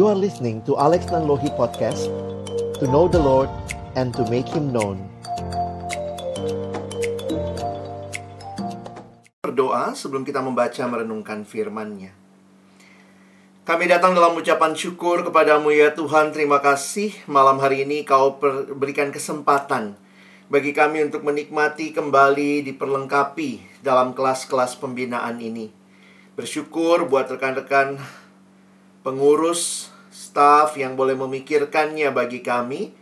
You are listening to Alex Nanlohi Podcast To know the Lord and to make Him known. Berdoa sebelum kita membaca merenungkan firman-Nya. Kami datang dalam ucapan syukur kepadamu ya Tuhan. Terima kasih malam hari ini kau berikan kesempatan Bagi kami untuk menikmati kembali diperlengkapi dalam kelas-kelas pembinaan ini. Bersyukur buat rekan-rekan pengurus, staf yang boleh memikirkannya bagi kami,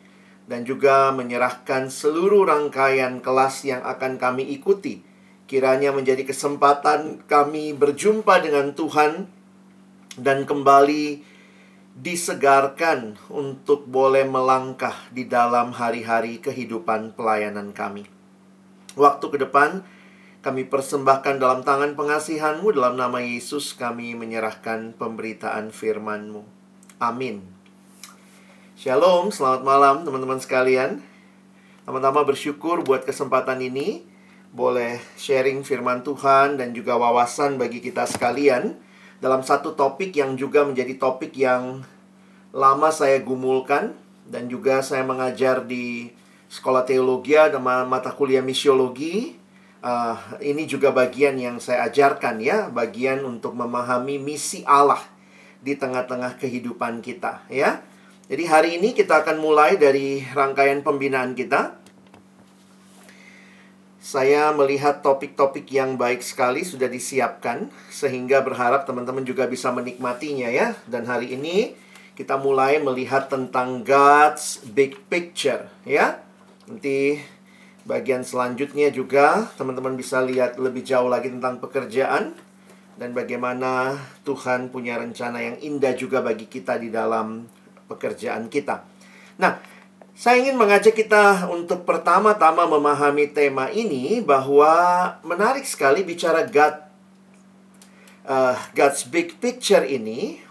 dan juga menyerahkan seluruh rangkaian kelas yang akan kami ikuti. Kiranya menjadi kesempatan kami berjumpa dengan Tuhan dan kembali disegarkan untuk boleh melangkah di dalam hari-hari kehidupan pelayanan kami. Waktu ke depan, kami persembahkan dalam tangan pengasihanmu Dalam nama Yesus kami menyerahkan pemberitaan firmanmu Amin. Shalom, selamat malam teman-teman sekalian. Teman-teman bersyukur buat kesempatan ini Boleh sharing firman Tuhan dan juga wawasan bagi kita sekalian Dalam satu topik yang juga menjadi topik yang lama saya gumulkan Dan juga saya mengajar di sekolah teologi dan mata kuliah misiologi. Uh, ini juga bagian yang saya ajarkan ya, bagian untuk memahami misi Allah di tengah-tengah kehidupan kita ya. Jadi hari ini kita akan mulai dari rangkaian pembinaan kita. Saya melihat topik-topik yang baik sekali sudah disiapkan sehingga berharap teman-teman juga bisa menikmatinya ya. Dan hari ini kita mulai melihat tentang God's big picture ya. Nanti Bagian selanjutnya juga teman-teman bisa lihat lebih jauh lagi tentang pekerjaan dan bagaimana Tuhan punya rencana yang indah juga bagi kita di dalam pekerjaan kita. Nah, saya ingin mengajak kita untuk pertama-tama memahami tema ini bahwa menarik sekali bicara God uh, God's big picture ini.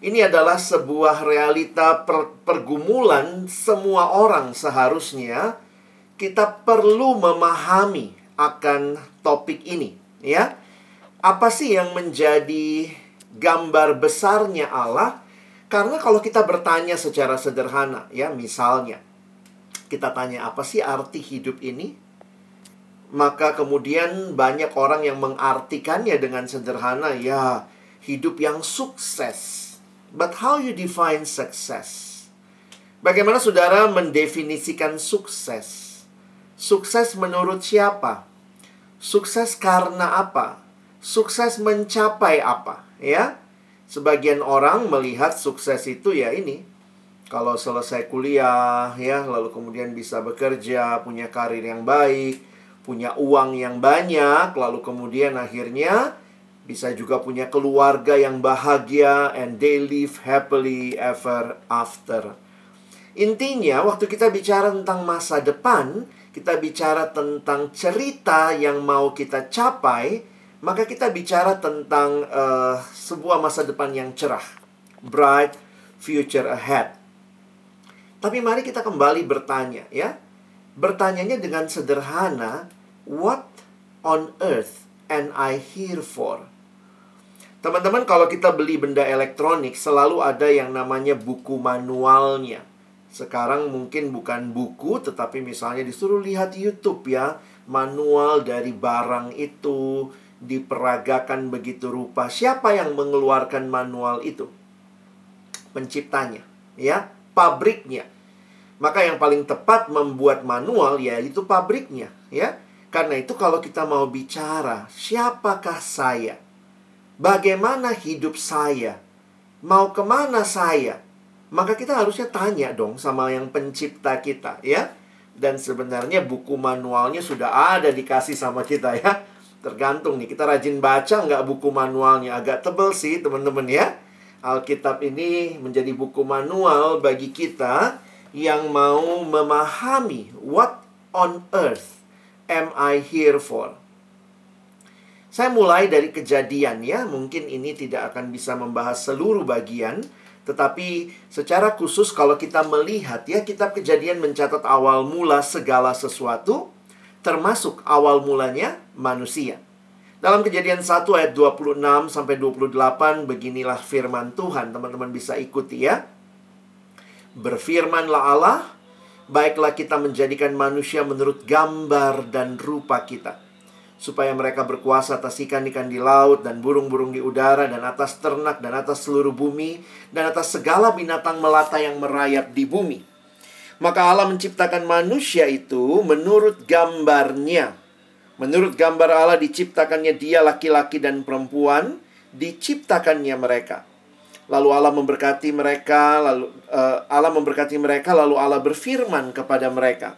Ini adalah sebuah realita per, pergumulan semua orang seharusnya kita perlu memahami akan topik ini, ya. Apa sih yang menjadi gambar besarnya Allah? Karena kalau kita bertanya secara sederhana, ya, misalnya kita tanya apa sih arti hidup ini? Maka kemudian banyak orang yang mengartikannya dengan sederhana, ya, hidup yang sukses. But how you define success? Bagaimana saudara mendefinisikan sukses? Sukses menurut siapa? Sukses karena apa? Sukses mencapai apa? Ya, sebagian orang melihat sukses itu ya ini. Kalau selesai kuliah, ya, lalu kemudian bisa bekerja, punya karir yang baik, punya uang yang banyak, lalu kemudian akhirnya bisa juga punya keluarga yang bahagia and they live happily ever after. Intinya, waktu kita bicara tentang masa depan, kita bicara tentang cerita yang mau kita capai, maka kita bicara tentang uh, sebuah masa depan yang cerah, bright future ahead. Tapi mari kita kembali bertanya, ya. Bertanyanya dengan sederhana, what on earth am I here for? Teman-teman, kalau kita beli benda elektronik, selalu ada yang namanya buku manualnya. Sekarang mungkin bukan buku tetapi misalnya disuruh lihat YouTube ya, manual dari barang itu diperagakan begitu rupa. Siapa yang mengeluarkan manual itu? Penciptanya, ya, pabriknya. Maka yang paling tepat membuat manual ya itu pabriknya, ya. Karena itu kalau kita mau bicara, siapakah saya? Bagaimana hidup saya? Mau ke mana saya? maka kita harusnya tanya dong sama yang pencipta kita ya. Dan sebenarnya buku manualnya sudah ada dikasih sama kita ya. Tergantung nih, kita rajin baca nggak buku manualnya. Agak tebel sih teman-teman ya. Alkitab ini menjadi buku manual bagi kita yang mau memahami what on earth am I here for. Saya mulai dari kejadian ya, mungkin ini tidak akan bisa membahas seluruh bagian, tetapi secara khusus kalau kita melihat ya kitab kejadian mencatat awal mula segala sesuatu termasuk awal mulanya manusia. Dalam kejadian 1 ayat 26 sampai 28 beginilah firman Tuhan. Teman-teman bisa ikuti ya. Berfirmanlah Allah, baiklah kita menjadikan manusia menurut gambar dan rupa kita. Supaya mereka berkuasa atas ikan-ikan di laut dan burung-burung di udara dan atas ternak dan atas seluruh bumi dan atas segala binatang melata yang merayap di bumi. Maka Allah menciptakan manusia itu menurut gambarnya Menurut gambar Allah diciptakannya dia laki-laki dan perempuan, diciptakannya mereka. Lalu Allah memberkati mereka, lalu uh, Allah memberkati mereka, lalu Allah berfirman kepada mereka.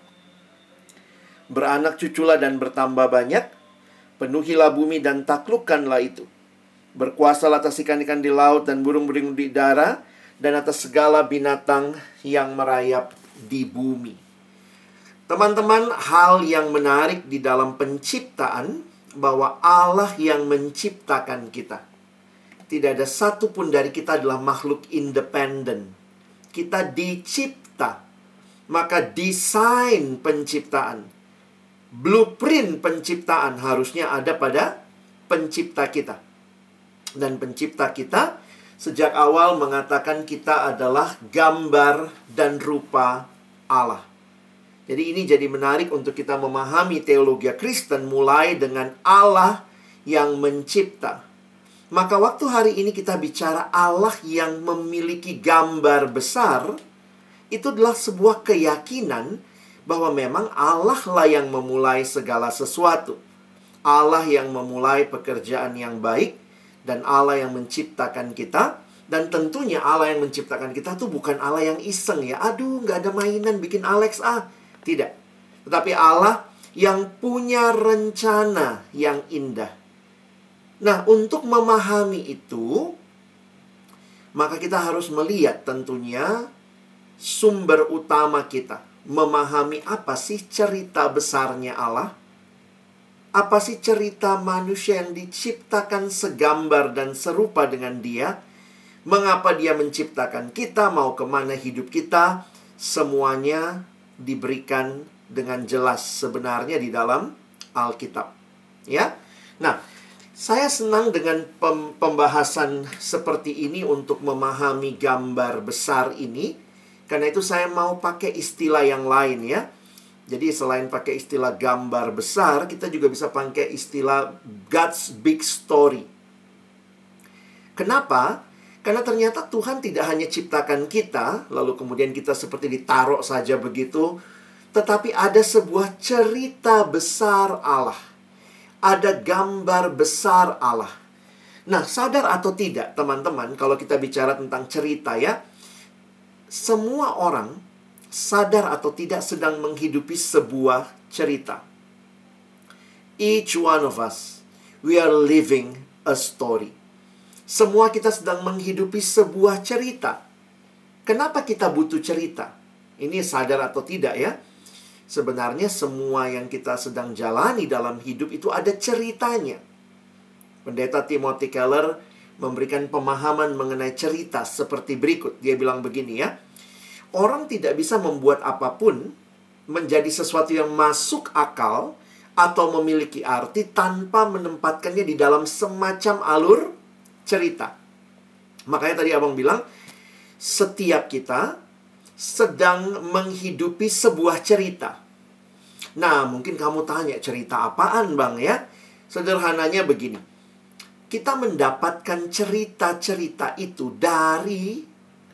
Beranak cuculah dan bertambah banyak, penuhilah bumi dan taklukkanlah itu. Berkuasalah atas ikan-ikan di laut dan burung-burung di darat, dan atas segala binatang yang merayap di bumi. Teman-teman, hal yang menarik di dalam penciptaan bahwa Allah yang menciptakan kita. Tidak ada satupun dari kita adalah makhluk independen. Kita dicipta. Maka desain penciptaan, blueprint penciptaan harusnya ada pada pencipta kita. Dan pencipta kita sejak awal mengatakan kita adalah gambar dan rupa Allah. Jadi ini jadi menarik untuk kita memahami teologi Kristen mulai dengan Allah yang mencipta. Maka waktu hari ini kita bicara Allah yang memiliki gambar besar, itu adalah sebuah keyakinan bahwa memang Allah lah yang memulai segala sesuatu. Allah yang memulai pekerjaan yang baik dan Allah yang menciptakan kita dan tentunya Allah yang menciptakan kita tuh bukan Allah yang iseng ya. Aduh, nggak ada mainan bikin Alex ah. Tidak. Tetapi Allah yang punya rencana yang indah. Nah, untuk memahami itu, maka kita harus melihat tentunya sumber utama kita. Memahami apa sih cerita besarnya Allah? Apa sih cerita manusia yang diciptakan segambar dan serupa dengan dia? Mengapa dia menciptakan kita? Mau ke mana hidup kita? Semuanya diberikan dengan jelas sebenarnya di dalam Alkitab. Ya. Nah, saya senang dengan pem pembahasan seperti ini untuk memahami gambar besar ini. Karena itu saya mau pakai istilah yang lain ya. Jadi selain pakai istilah gambar besar, kita juga bisa pakai istilah God's big story. Kenapa? Karena ternyata Tuhan tidak hanya ciptakan kita, lalu kemudian kita seperti ditaruh saja begitu, tetapi ada sebuah cerita besar Allah. Ada gambar besar Allah. Nah, sadar atau tidak, teman-teman, kalau kita bicara tentang cerita ya, semua orang sadar atau tidak sedang menghidupi sebuah cerita. Each one of us, we are living a story. Semua kita sedang menghidupi sebuah cerita. Kenapa kita butuh cerita? Ini sadar atau tidak ya? Sebenarnya semua yang kita sedang jalani dalam hidup itu ada ceritanya. Pendeta Timothy Keller memberikan pemahaman mengenai cerita seperti berikut. Dia bilang begini ya. Orang tidak bisa membuat apa pun menjadi sesuatu yang masuk akal atau memiliki arti tanpa menempatkannya di dalam semacam alur cerita. Makanya tadi abang bilang, setiap kita sedang menghidupi sebuah cerita. Nah, mungkin kamu tanya cerita apaan bang ya? Sederhananya begini. Kita mendapatkan cerita-cerita itu dari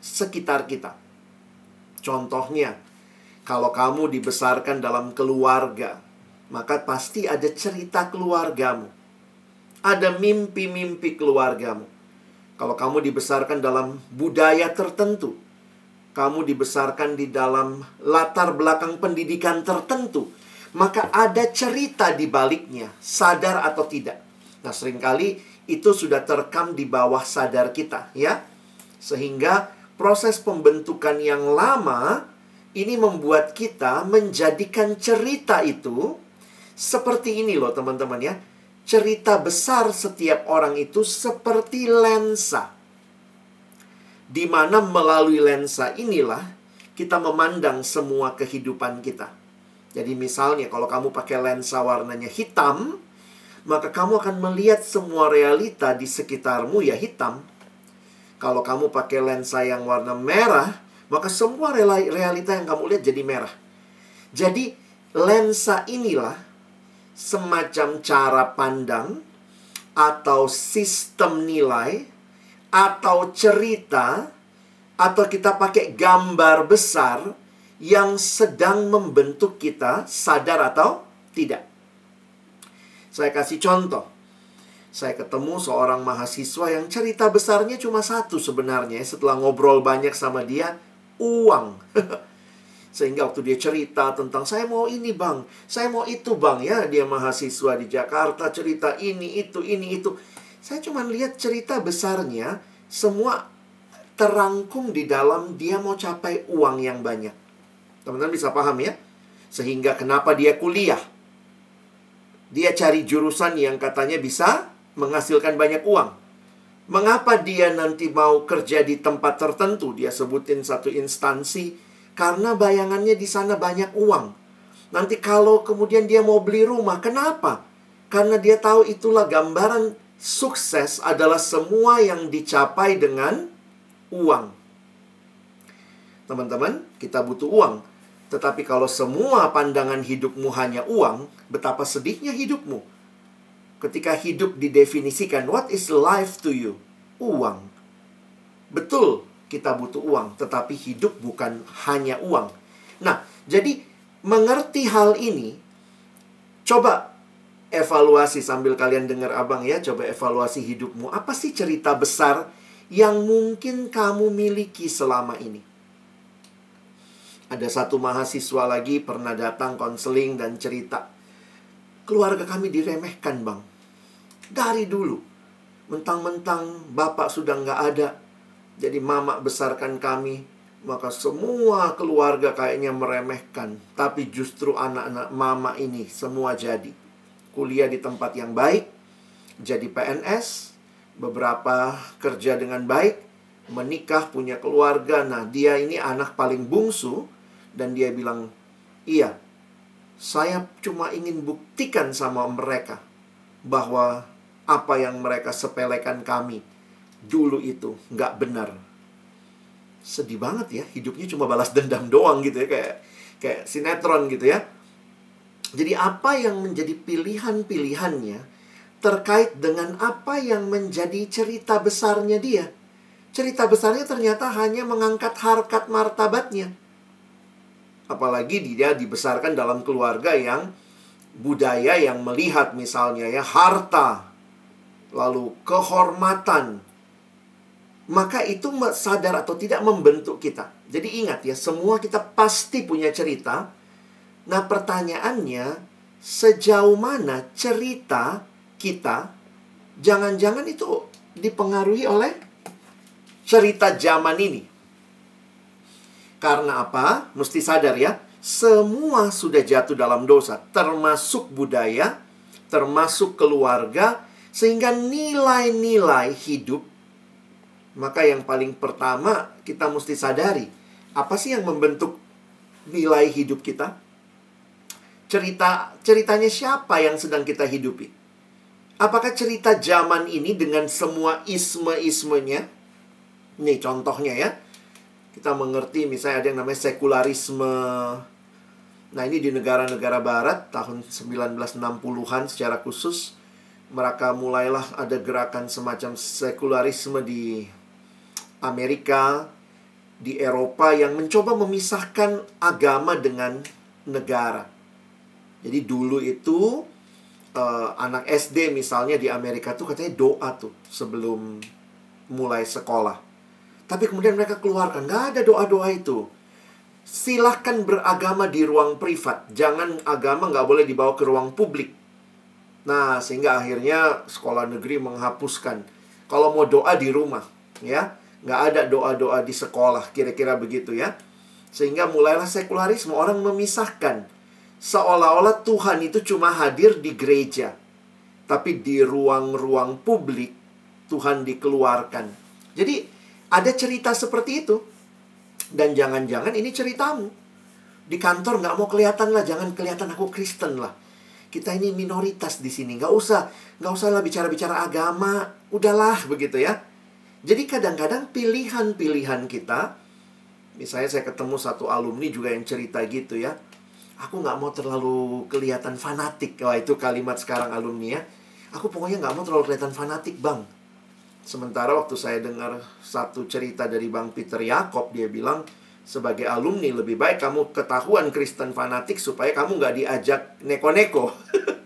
sekitar kita. Contohnya, kalau kamu dibesarkan dalam keluarga, maka pasti ada cerita keluargamu ada mimpi-mimpi keluargamu. Kalau kamu dibesarkan dalam budaya tertentu, kamu dibesarkan di dalam latar belakang pendidikan tertentu, maka ada cerita di baliknya, sadar atau tidak. Nah, sering kali itu sudah terekam di bawah sadar kita, ya. Sehingga proses pembentukan yang lama ini membuat kita menjadikan cerita itu seperti ini loh, teman-teman ya cerita besar setiap orang itu seperti lensa. Di mana melalui lensa inilah kita memandang semua kehidupan kita. Jadi misalnya kalau kamu pakai lensa warnanya hitam, maka kamu akan melihat semua realita di sekitarmu ya hitam. Kalau kamu pakai lensa yang warna merah, maka semua realita yang kamu lihat jadi merah. Jadi lensa inilah semacam cara pandang atau sistem nilai atau cerita atau kita pakai gambar besar yang sedang membentuk kita sadar atau tidak. Saya kasih contoh. Saya ketemu seorang mahasiswa yang cerita besarnya cuma satu sebenarnya. Setelah ngobrol banyak sama dia, uang. Sehingga waktu dia cerita tentang saya mau ini bang, saya mau itu bang ya. Dia mahasiswa di Jakarta cerita ini, itu, ini, itu. Saya cuma lihat cerita besarnya, semua terangkum di dalam dia mau capai uang yang banyak. Teman-teman bisa paham ya? Sehingga kenapa dia kuliah. Dia cari jurusan yang katanya bisa menghasilkan banyak uang. Mengapa dia nanti mau kerja di tempat tertentu? Dia sebutin satu instansi karena bayangannya di sana banyak uang. Nanti kalau kemudian dia mau beli rumah, kenapa? Karena dia tahu itulah gambaran sukses adalah semua yang dicapai dengan uang. Teman-teman, kita butuh uang. Tetapi kalau semua pandangan hidupmu hanya uang, betapa sedihnya hidupmu. Ketika hidup didefinisikan, what is life to you? Uang. Betul, kita butuh uang, tetapi hidup bukan hanya uang. Nah, jadi mengerti hal ini, coba evaluasi sambil kalian dengar abang ya, coba evaluasi hidupmu. Apa sih cerita besar yang mungkin kamu miliki selama ini. Ada satu mahasiswa lagi pernah datang konseling dan cerita. Keluarga kami diremehkan bang. Dari dulu. Mentang-mentang bapak sudah nggak ada. Jadi mama besarkan kami. Maka semua keluarga kayaknya meremehkan. Tapi justru anak-anak mama ini semua jadi. Kuliah di tempat yang baik. Jadi PNS beberapa kerja dengan baik, menikah, punya keluarga. Nah, dia ini anak paling bungsu dan dia bilang, "Iya, saya cuma ingin buktikan sama mereka bahwa apa yang mereka sepelekan kami dulu itu nggak benar." Sedih banget ya, hidupnya cuma balas dendam doang gitu ya, kayak kayak sinetron gitu ya. Jadi apa yang menjadi pilihan-pilihannya terkait dengan apa yang menjadi cerita besarnya dia. Cerita besarnya ternyata hanya mengangkat harkat martabatnya. Apalagi dia dibesarkan dalam keluarga yang budaya yang melihat misalnya ya harta, lalu kehormatan. Maka itu sadar atau tidak membentuk kita. Jadi ingat ya, semua kita pasti punya cerita. Nah, pertanyaannya sejauh mana cerita kita jangan-jangan itu dipengaruhi oleh cerita zaman ini. Karena apa? Mesti sadar ya, semua sudah jatuh dalam dosa, termasuk budaya, termasuk keluarga, sehingga nilai-nilai hidup maka yang paling pertama kita mesti sadari, apa sih yang membentuk nilai hidup kita? Cerita ceritanya siapa yang sedang kita hidupi? Apakah cerita zaman ini dengan semua isme-ismenya? Nih contohnya ya. Kita mengerti misalnya ada yang namanya sekularisme. Nah ini di negara-negara barat tahun 1960-an secara khusus. Mereka mulailah ada gerakan semacam sekularisme di Amerika, di Eropa yang mencoba memisahkan agama dengan negara. Jadi dulu itu uh, anak SD misalnya di Amerika tuh katanya doa tuh sebelum mulai sekolah. Tapi kemudian mereka keluarkan, nggak ada doa-doa itu. Silahkan beragama di ruang privat, jangan agama nggak boleh dibawa ke ruang publik. Nah, sehingga akhirnya sekolah negeri menghapuskan. Kalau mau doa di rumah, ya, nggak ada doa-doa di sekolah, kira-kira begitu ya. Sehingga mulailah sekularisme, orang memisahkan seolah-olah Tuhan itu cuma hadir di gereja. Tapi di ruang-ruang publik Tuhan dikeluarkan. Jadi ada cerita seperti itu. Dan jangan-jangan ini ceritamu. Di kantor nggak mau kelihatan lah, jangan kelihatan aku Kristen lah. kita ini minoritas di sini. Nggak usah, nggak usah lah bicara-bicara agama. Udahlah begitu ya. Jadi kadang-kadang pilihan-pilihan kita, misalnya saya ketemu satu alumni juga yang cerita gitu ya. Aku nggak mau terlalu kelihatan fanatik. Wah itu kalimat sekarang alumni ya. Aku pokoknya nggak mau terlalu kelihatan fanatik bang. Sementara waktu saya dengar satu cerita dari Bang Peter Yakob, dia bilang, sebagai alumni lebih baik kamu ketahuan Kristen fanatik supaya kamu nggak diajak neko-neko.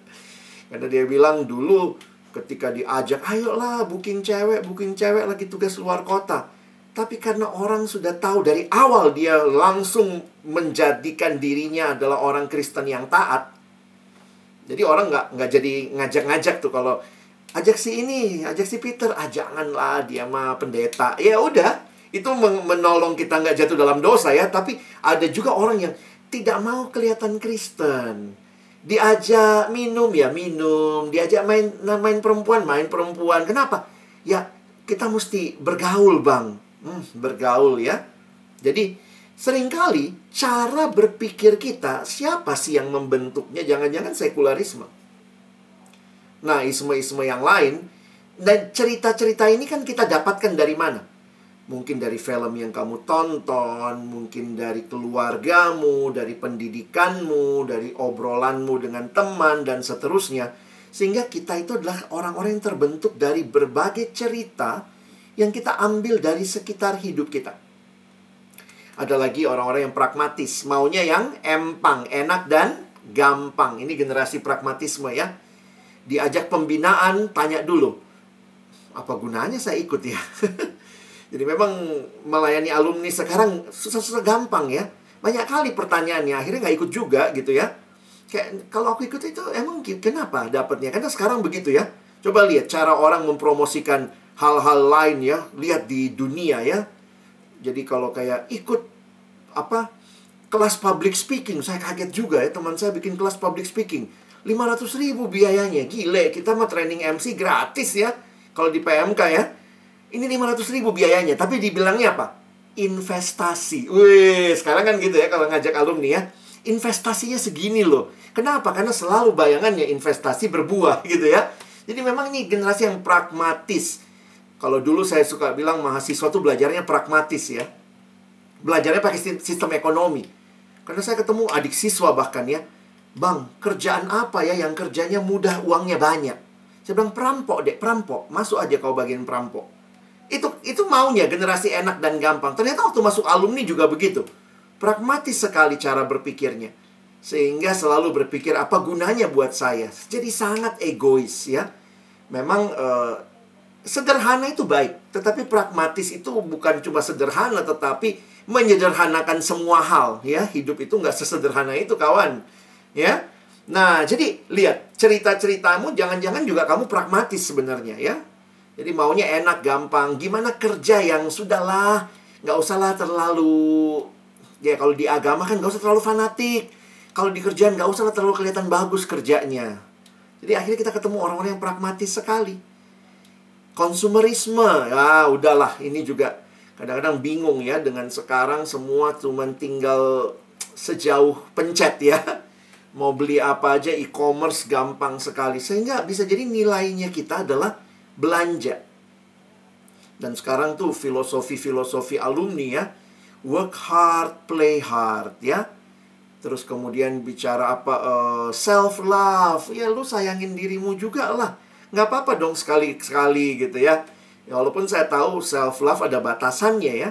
Karena dia bilang dulu ketika diajak, ayolah booking cewek, booking cewek lagi tugas luar kota. Tapi karena orang sudah tahu dari awal dia langsung menjadikan dirinya adalah orang Kristen yang taat. Jadi orang nggak nggak jadi ngajak-ngajak tuh kalau ajak si ini, ajak si Peter, ah janganlah dia mah pendeta. Ya udah, itu menolong kita nggak jatuh dalam dosa ya. Tapi ada juga orang yang tidak mau kelihatan Kristen. Diajak minum ya minum, diajak main main perempuan main perempuan. Kenapa? Ya kita mesti bergaul bang, hmm, bergaul ya. Jadi sering kali cara berpikir kita siapa sih yang membentuknya? Jangan-jangan sekularisme Nah, isme-isme yang lain dan cerita-cerita ini kan kita dapatkan dari mana? Mungkin dari film yang kamu tonton, mungkin dari keluargamu, dari pendidikanmu, dari obrolanmu dengan teman dan seterusnya. Sehingga kita itu adalah orang-orang yang terbentuk dari berbagai cerita yang kita ambil dari sekitar hidup kita. Ada lagi orang-orang yang pragmatis, maunya yang empang, enak dan gampang. Ini generasi pragmatisme ya diajak pembinaan, tanya dulu, apa gunanya saya ikut ya? Jadi memang melayani alumni sekarang susah-susah gampang ya. Banyak kali pertanyaannya, akhirnya nggak ikut juga gitu ya. Kayak kalau aku ikut itu emang kenapa dapatnya? Karena sekarang begitu ya. Coba lihat cara orang mempromosikan hal-hal lain ya. Lihat di dunia ya. Jadi kalau kayak ikut apa kelas public speaking, saya kaget juga ya teman saya bikin kelas public speaking 500 ribu biayanya. Gile, kita mau training MC gratis ya. Kalau di PMK ya. Ini 500 ribu biayanya. Tapi dibilangnya apa? Investasi. Wih, sekarang kan gitu ya kalau ngajak alumni ya. Investasinya segini loh. Kenapa? Karena selalu bayangannya investasi berbuah gitu ya. Jadi memang ini generasi yang pragmatis. Kalau dulu saya suka bilang mahasiswa tuh belajarnya pragmatis ya. Belajarnya pakai sistem ekonomi. Karena saya ketemu adik siswa bahkan ya Bang, kerjaan apa ya yang kerjanya mudah, uangnya banyak? Saya bilang, perampok dek, perampok. Masuk aja kau bagian perampok. Itu itu maunya generasi enak dan gampang. Ternyata waktu masuk alumni juga begitu. Pragmatis sekali cara berpikirnya. Sehingga selalu berpikir apa gunanya buat saya. Jadi sangat egois ya. Memang uh, sederhana itu baik. Tetapi pragmatis itu bukan cuma sederhana. Tetapi menyederhanakan semua hal ya. Hidup itu nggak sesederhana itu kawan ya. Nah, jadi lihat cerita-ceritamu jangan-jangan juga kamu pragmatis sebenarnya ya. Jadi maunya enak, gampang. Gimana kerja yang sudahlah, nggak usahlah terlalu ya kalau di agama kan nggak usah terlalu fanatik. Kalau di kerjaan nggak usah terlalu kelihatan bagus kerjanya. Jadi akhirnya kita ketemu orang-orang yang pragmatis sekali. Konsumerisme, ya udahlah ini juga kadang-kadang bingung ya dengan sekarang semua cuma tinggal sejauh pencet ya mau beli apa aja e-commerce gampang sekali sehingga bisa jadi nilainya kita adalah belanja. Dan sekarang tuh filosofi-filosofi alumni ya work hard play hard ya. Terus kemudian bicara apa uh, eh, self love ya lu sayangin dirimu juga lah. Nggak apa-apa dong sekali sekali gitu ya. ya walaupun saya tahu self love ada batasannya ya.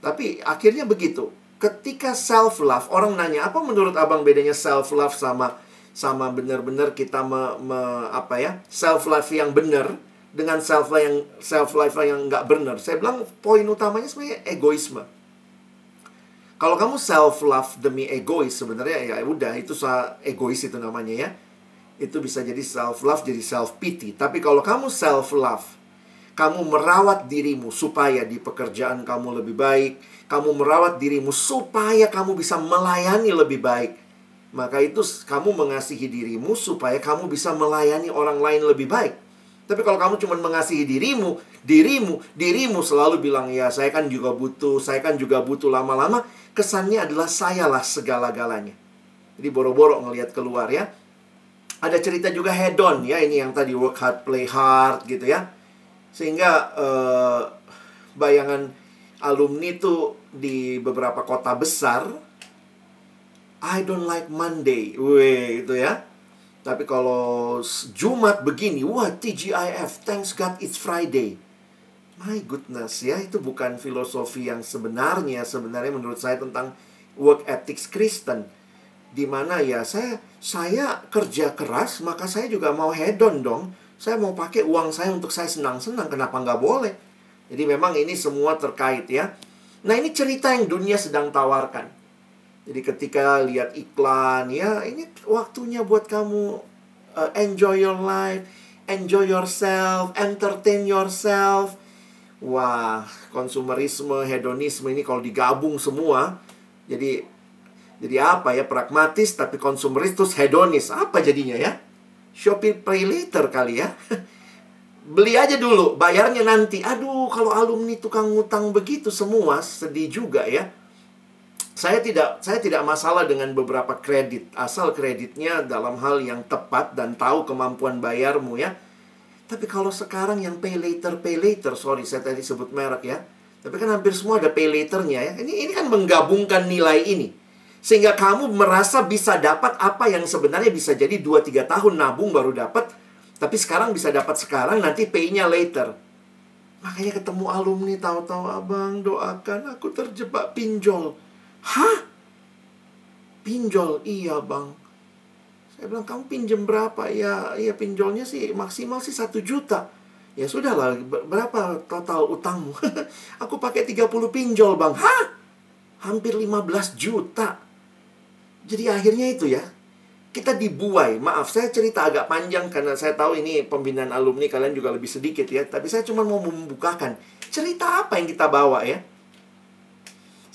Tapi akhirnya begitu. Ketika self love orang nanya apa menurut abang bedanya self love sama sama benar-benar kita me, me, apa ya self love yang benar dengan self love yang self love yang nggak benar saya bilang poin utamanya sebenarnya egoisme kalau kamu self love demi egois sebenarnya ya udah itu egois itu namanya ya itu bisa jadi self love jadi self pity tapi kalau kamu self love kamu merawat dirimu supaya di pekerjaan kamu lebih baik kamu merawat dirimu supaya kamu bisa melayani lebih baik. Maka itu kamu mengasihi dirimu supaya kamu bisa melayani orang lain lebih baik. Tapi kalau kamu cuma mengasihi dirimu, dirimu, dirimu selalu bilang, ya saya kan juga butuh, saya kan juga butuh lama-lama, kesannya adalah sayalah segala-galanya. Jadi boro-boro ngelihat keluar ya. ada cerita juga hedon ya ini yang tadi work hard play hard gitu ya sehingga uh, bayangan alumni tuh di beberapa kota besar I don't like Monday weh itu ya tapi kalau Jumat begini wah TGIF thanks God it's Friday. My goodness ya itu bukan filosofi yang sebenarnya. Sebenarnya menurut saya tentang work ethics Kristen. Di mana ya saya saya kerja keras maka saya juga mau hedon dong. Saya mau pakai uang saya untuk saya senang-senang kenapa nggak boleh? Jadi memang ini semua terkait ya. Nah ini cerita yang dunia sedang tawarkan jadi ketika lihat iklan ya ini waktunya buat kamu uh, enjoy your life enjoy yourself entertain yourself wah konsumerisme hedonisme ini kalau digabung semua jadi jadi apa ya pragmatis tapi konsumeris terus hedonis apa jadinya ya? Shopee pay later kali ya. Beli aja dulu, bayarnya nanti. Aduh, kalau alumni tukang ngutang begitu semua sedih juga ya. Saya tidak saya tidak masalah dengan beberapa kredit, asal kreditnya dalam hal yang tepat dan tahu kemampuan bayarmu ya. Tapi kalau sekarang yang pay later pay later, sorry saya tadi sebut merek ya. Tapi kan hampir semua ada pay laternya ya. Ini ini kan menggabungkan nilai ini sehingga kamu merasa bisa dapat apa yang sebenarnya bisa jadi 2-3 tahun nabung baru dapat. Tapi sekarang bisa dapat sekarang, nanti pay-nya later. Makanya ketemu alumni tahu-tahu abang doakan aku terjebak pinjol. Hah? Pinjol? Iya bang. Saya bilang kamu pinjem berapa? Ya, ya pinjolnya sih maksimal sih satu juta. Ya sudahlah, berapa total utangmu? aku pakai 30 pinjol bang. Hah? Hampir 15 juta. Jadi akhirnya itu ya, kita dibuai. Maaf, saya cerita agak panjang karena saya tahu ini pembinaan alumni kalian juga lebih sedikit ya. Tapi saya cuma mau membukakan cerita apa yang kita bawa ya.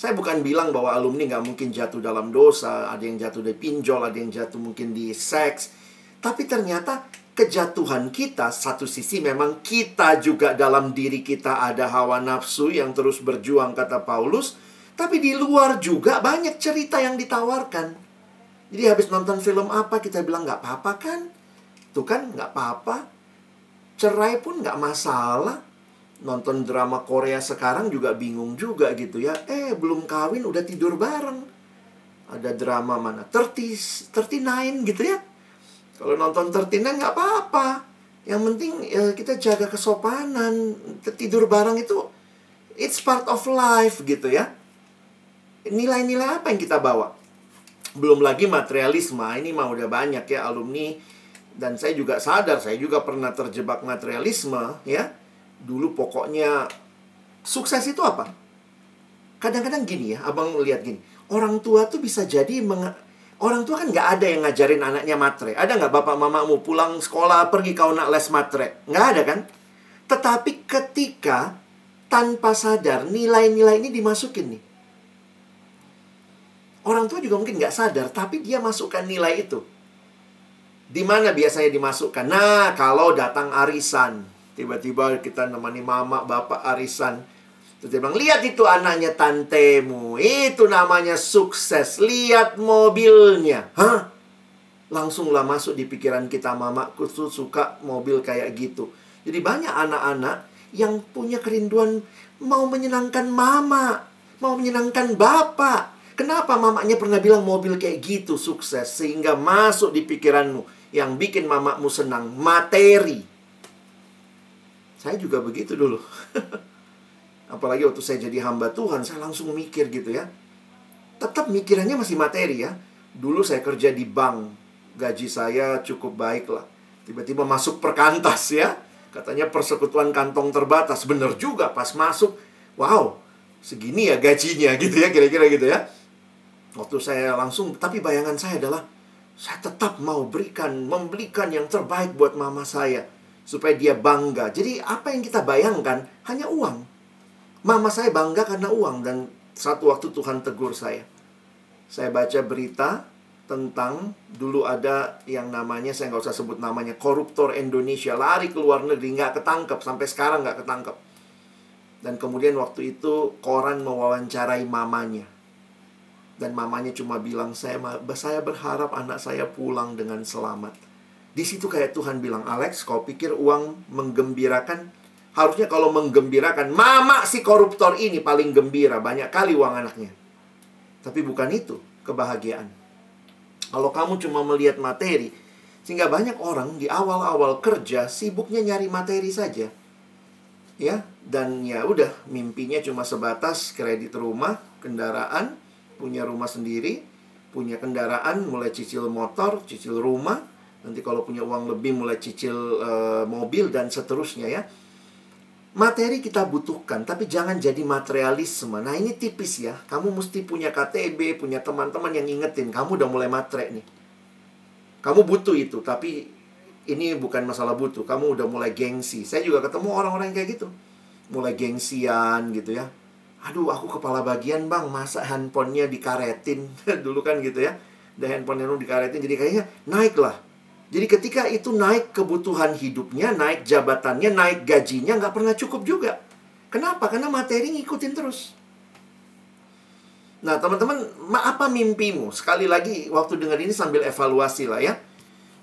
Saya bukan bilang bahwa alumni nggak mungkin jatuh dalam dosa, ada yang jatuh dari pinjol, ada yang jatuh mungkin di seks. Tapi ternyata kejatuhan kita satu sisi memang kita juga dalam diri kita ada hawa nafsu yang terus berjuang kata Paulus tapi di luar juga banyak cerita yang ditawarkan. Jadi habis nonton film apa kita bilang nggak apa-apa kan? Tuh kan nggak apa-apa. Cerai pun nggak masalah. Nonton drama Korea sekarang juga bingung juga gitu ya. Eh belum kawin udah tidur bareng. Ada drama mana? 30, 39 gitu ya. Kalau nonton 39 nggak apa-apa. Yang penting ya, kita jaga kesopanan. Tidur bareng itu it's part of life gitu ya nilai-nilai apa yang kita bawa? Belum lagi materialisme, ini mah udah banyak ya alumni dan saya juga sadar, saya juga pernah terjebak materialisme ya. Dulu pokoknya sukses itu apa? Kadang-kadang gini ya, abang lihat gini, orang tua tuh bisa jadi meng Orang tua kan nggak ada yang ngajarin anaknya matre. Ada nggak bapak mamamu pulang sekolah pergi kau nak les matre? Nggak ada kan? Tetapi ketika tanpa sadar nilai-nilai ini dimasukin nih Orang tua juga mungkin nggak sadar, tapi dia masukkan nilai itu. Di mana biasanya dimasukkan? Nah, kalau datang arisan, tiba-tiba kita nemani mama, bapak arisan. Terus dia bilang, lihat itu anaknya tantemu. Itu namanya sukses. Lihat mobilnya. Hah? Langsunglah masuk di pikiran kita, mama tuh suka mobil kayak gitu. Jadi banyak anak-anak yang punya kerinduan mau menyenangkan mama, mau menyenangkan bapak. Kenapa mamanya pernah bilang mobil kayak gitu sukses sehingga masuk di pikiranmu yang bikin mamamu senang materi. Saya juga begitu dulu. Apalagi waktu saya jadi hamba Tuhan, saya langsung mikir gitu ya. Tetap mikirannya masih materi ya. Dulu saya kerja di bank, gaji saya cukup baik lah. Tiba-tiba masuk perkantas ya. Katanya persekutuan kantong terbatas. Bener juga pas masuk, wow, segini ya gajinya gitu ya, kira-kira gitu ya. Waktu saya langsung, tapi bayangan saya adalah saya tetap mau berikan, membelikan yang terbaik buat mama saya supaya dia bangga. Jadi apa yang kita bayangkan hanya uang. Mama saya bangga karena uang dan satu waktu Tuhan tegur saya. Saya baca berita tentang dulu ada yang namanya saya nggak usah sebut namanya koruptor Indonesia lari ke luar negeri nggak ketangkep sampai sekarang nggak ketangkep dan kemudian waktu itu koran mewawancarai mamanya dan mamanya cuma bilang saya saya berharap anak saya pulang dengan selamat. Di situ kayak Tuhan bilang, Alex, kau pikir uang menggembirakan? Harusnya kalau menggembirakan, mama si koruptor ini paling gembira, banyak kali uang anaknya. Tapi bukan itu kebahagiaan. Kalau kamu cuma melihat materi, sehingga banyak orang di awal-awal kerja sibuknya nyari materi saja. Ya, dan ya udah mimpinya cuma sebatas kredit rumah, kendaraan, punya rumah sendiri, punya kendaraan, mulai cicil motor, cicil rumah, nanti kalau punya uang lebih mulai cicil uh, mobil dan seterusnya ya. Materi kita butuhkan, tapi jangan jadi materialisme. Nah ini tipis ya, kamu mesti punya KTB, punya teman-teman yang ingetin, kamu udah mulai matre nih. Kamu butuh itu, tapi ini bukan masalah butuh, kamu udah mulai gengsi. Saya juga ketemu orang-orang kayak gitu. Mulai gengsian gitu ya. Aduh, aku kepala bagian bang, masa handphonenya dikaretin. Dulu kan gitu ya. Dan handphonenya dikaretin, jadi kayaknya naik lah jadi ketika itu naik kebutuhan hidupnya, naik jabatannya, naik gajinya, nggak pernah cukup juga. Kenapa? Karena materi ngikutin terus. Nah, teman-teman, apa mimpimu? Sekali lagi, waktu dengar ini sambil evaluasi lah ya.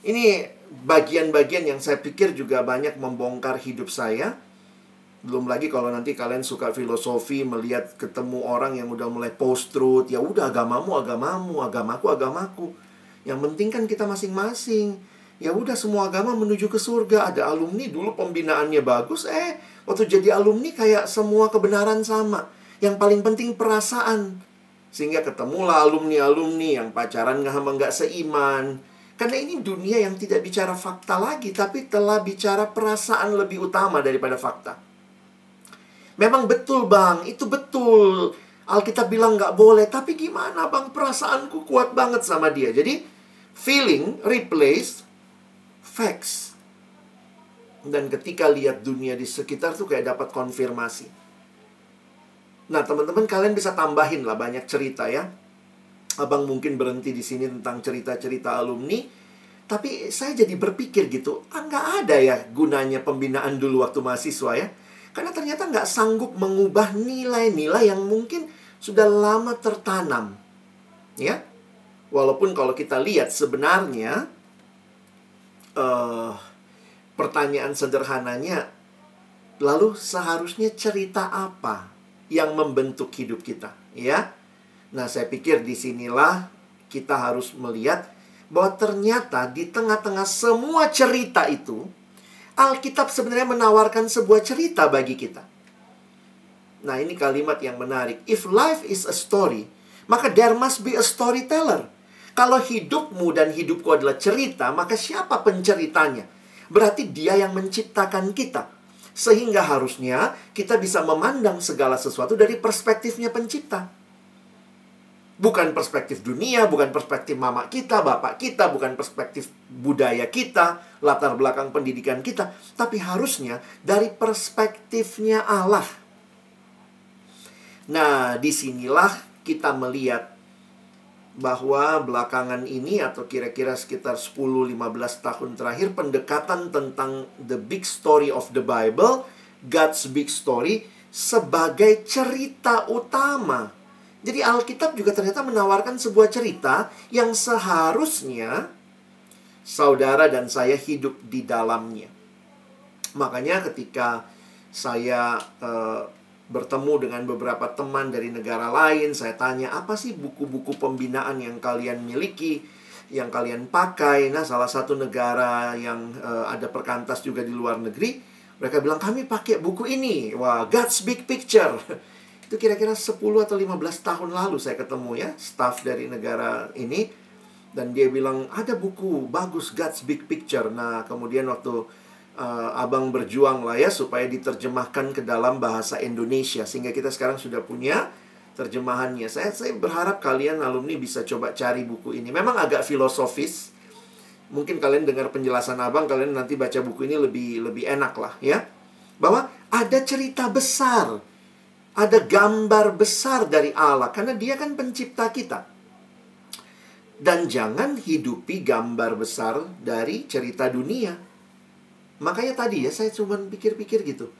Ini bagian-bagian yang saya pikir juga banyak membongkar hidup saya. Belum lagi kalau nanti kalian suka filosofi, melihat ketemu orang yang udah mulai post-truth. Ya udah, agamamu, agamamu, agamaku, agamaku. Yang penting kan kita masing-masing Ya udah semua agama menuju ke surga. Ada alumni dulu pembinaannya bagus, eh waktu jadi alumni kayak semua kebenaran sama. Yang paling penting perasaan. Sehingga ketemulah alumni-alumni yang pacaran nggak sama nggak seiman. Karena ini dunia yang tidak bicara fakta lagi, tapi telah bicara perasaan lebih utama daripada fakta. Memang betul bang, itu betul. Alkitab bilang nggak boleh, tapi gimana bang perasaanku kuat banget sama dia. Jadi feeling replace facts. Dan ketika lihat dunia di sekitar tuh kayak dapat konfirmasi. Nah, teman-teman kalian bisa tambahin lah banyak cerita ya. Abang mungkin berhenti di sini tentang cerita-cerita alumni. Tapi saya jadi berpikir gitu, ah nggak ada ya gunanya pembinaan dulu waktu mahasiswa ya. Karena ternyata nggak sanggup mengubah nilai-nilai yang mungkin sudah lama tertanam. Ya, Walaupun kalau kita lihat sebenarnya uh, pertanyaan sederhananya, lalu seharusnya cerita apa yang membentuk hidup kita, ya? Nah, saya pikir di sinilah kita harus melihat bahwa ternyata di tengah-tengah semua cerita itu, Alkitab sebenarnya menawarkan sebuah cerita bagi kita. Nah, ini kalimat yang menarik. If life is a story, maka there must be a storyteller. Kalau hidupmu dan hidupku adalah cerita, maka siapa penceritanya? Berarti dia yang menciptakan kita. Sehingga harusnya kita bisa memandang segala sesuatu dari perspektifnya pencipta. Bukan perspektif dunia, bukan perspektif mama kita, bapak kita, bukan perspektif budaya kita, latar belakang pendidikan kita, tapi harusnya dari perspektifnya Allah. Nah, di sinilah kita melihat bahwa belakangan ini atau kira-kira sekitar 10-15 tahun terakhir pendekatan tentang the big story of the Bible, God's big story sebagai cerita utama. Jadi Alkitab juga ternyata menawarkan sebuah cerita yang seharusnya saudara dan saya hidup di dalamnya. Makanya ketika saya uh, bertemu dengan beberapa teman dari negara lain. Saya tanya, apa sih buku-buku pembinaan yang kalian miliki, yang kalian pakai? Nah, salah satu negara yang uh, ada perkantas juga di luar negeri, mereka bilang, kami pakai buku ini. Wah, God's Big Picture. Itu kira-kira 10 atau 15 tahun lalu saya ketemu ya, staff dari negara ini. Dan dia bilang, ada buku bagus God's Big Picture. Nah, kemudian waktu uh, abang berjuang lah ya supaya diterjemahkan ke dalam bahasa Indonesia sehingga kita sekarang sudah punya terjemahannya. Saya saya berharap kalian alumni bisa coba cari buku ini. Memang agak filosofis. Mungkin kalian dengar penjelasan abang, kalian nanti baca buku ini lebih lebih enak lah ya. Bahwa ada cerita besar, ada gambar besar dari Allah karena Dia kan pencipta kita. Dan jangan hidupi gambar besar dari cerita dunia Makanya tadi ya saya cuma pikir-pikir gitu.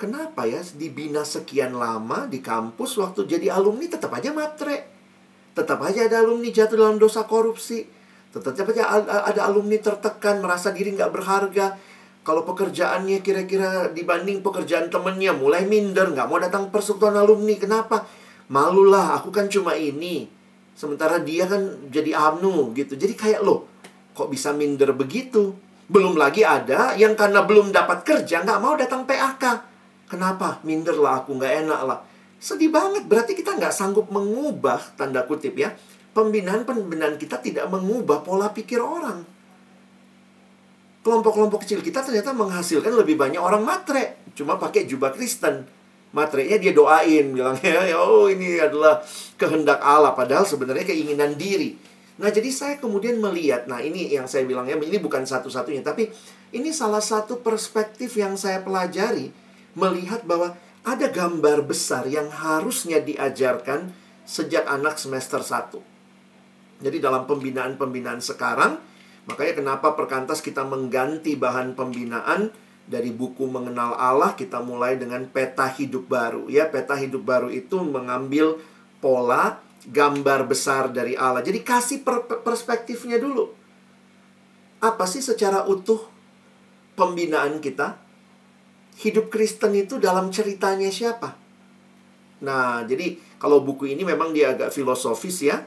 Kenapa ya dibina sekian lama di kampus waktu jadi alumni tetap aja matre. Tetap aja ada alumni jatuh dalam dosa korupsi. Tetapi ada alumni tertekan, merasa diri nggak berharga. Kalau pekerjaannya kira-kira dibanding pekerjaan temennya mulai minder, nggak mau datang persekutuan alumni. Kenapa? Malulah, aku kan cuma ini. Sementara dia kan jadi amnu gitu. Jadi kayak lo, kok bisa minder begitu? Belum lagi ada yang karena belum dapat kerja nggak mau datang PAK. Kenapa? Minder lah aku, nggak enak lah. Sedih banget, berarti kita nggak sanggup mengubah, tanda kutip ya, pembinaan-pembinaan kita tidak mengubah pola pikir orang. Kelompok-kelompok kecil kita ternyata menghasilkan lebih banyak orang matre. Cuma pakai jubah Kristen. Matrenya dia doain, bilangnya, oh ini adalah kehendak Allah. Padahal sebenarnya keinginan diri. Nah, jadi saya kemudian melihat, nah ini yang saya bilangnya, ini bukan satu-satunya. Tapi ini salah satu perspektif yang saya pelajari. Melihat bahwa ada gambar besar yang harusnya diajarkan sejak anak semester 1. Jadi dalam pembinaan-pembinaan sekarang, makanya kenapa perkantas kita mengganti bahan pembinaan dari buku mengenal Allah kita mulai dengan peta hidup baru ya peta hidup baru itu mengambil pola gambar besar dari Allah. Jadi kasih per perspektifnya dulu. Apa sih secara utuh pembinaan kita? Hidup Kristen itu dalam ceritanya siapa? Nah jadi kalau buku ini memang dia agak filosofis ya.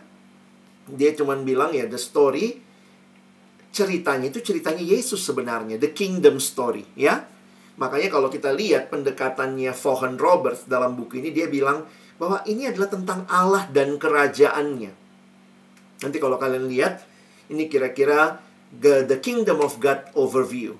Dia cuma bilang ya the story ceritanya itu ceritanya Yesus sebenarnya the kingdom story ya. Makanya kalau kita lihat pendekatannya Vaughan Roberts dalam buku ini dia bilang bahwa ini adalah tentang Allah dan kerajaannya nanti kalau kalian lihat ini kira-kira the, kingdom of God overview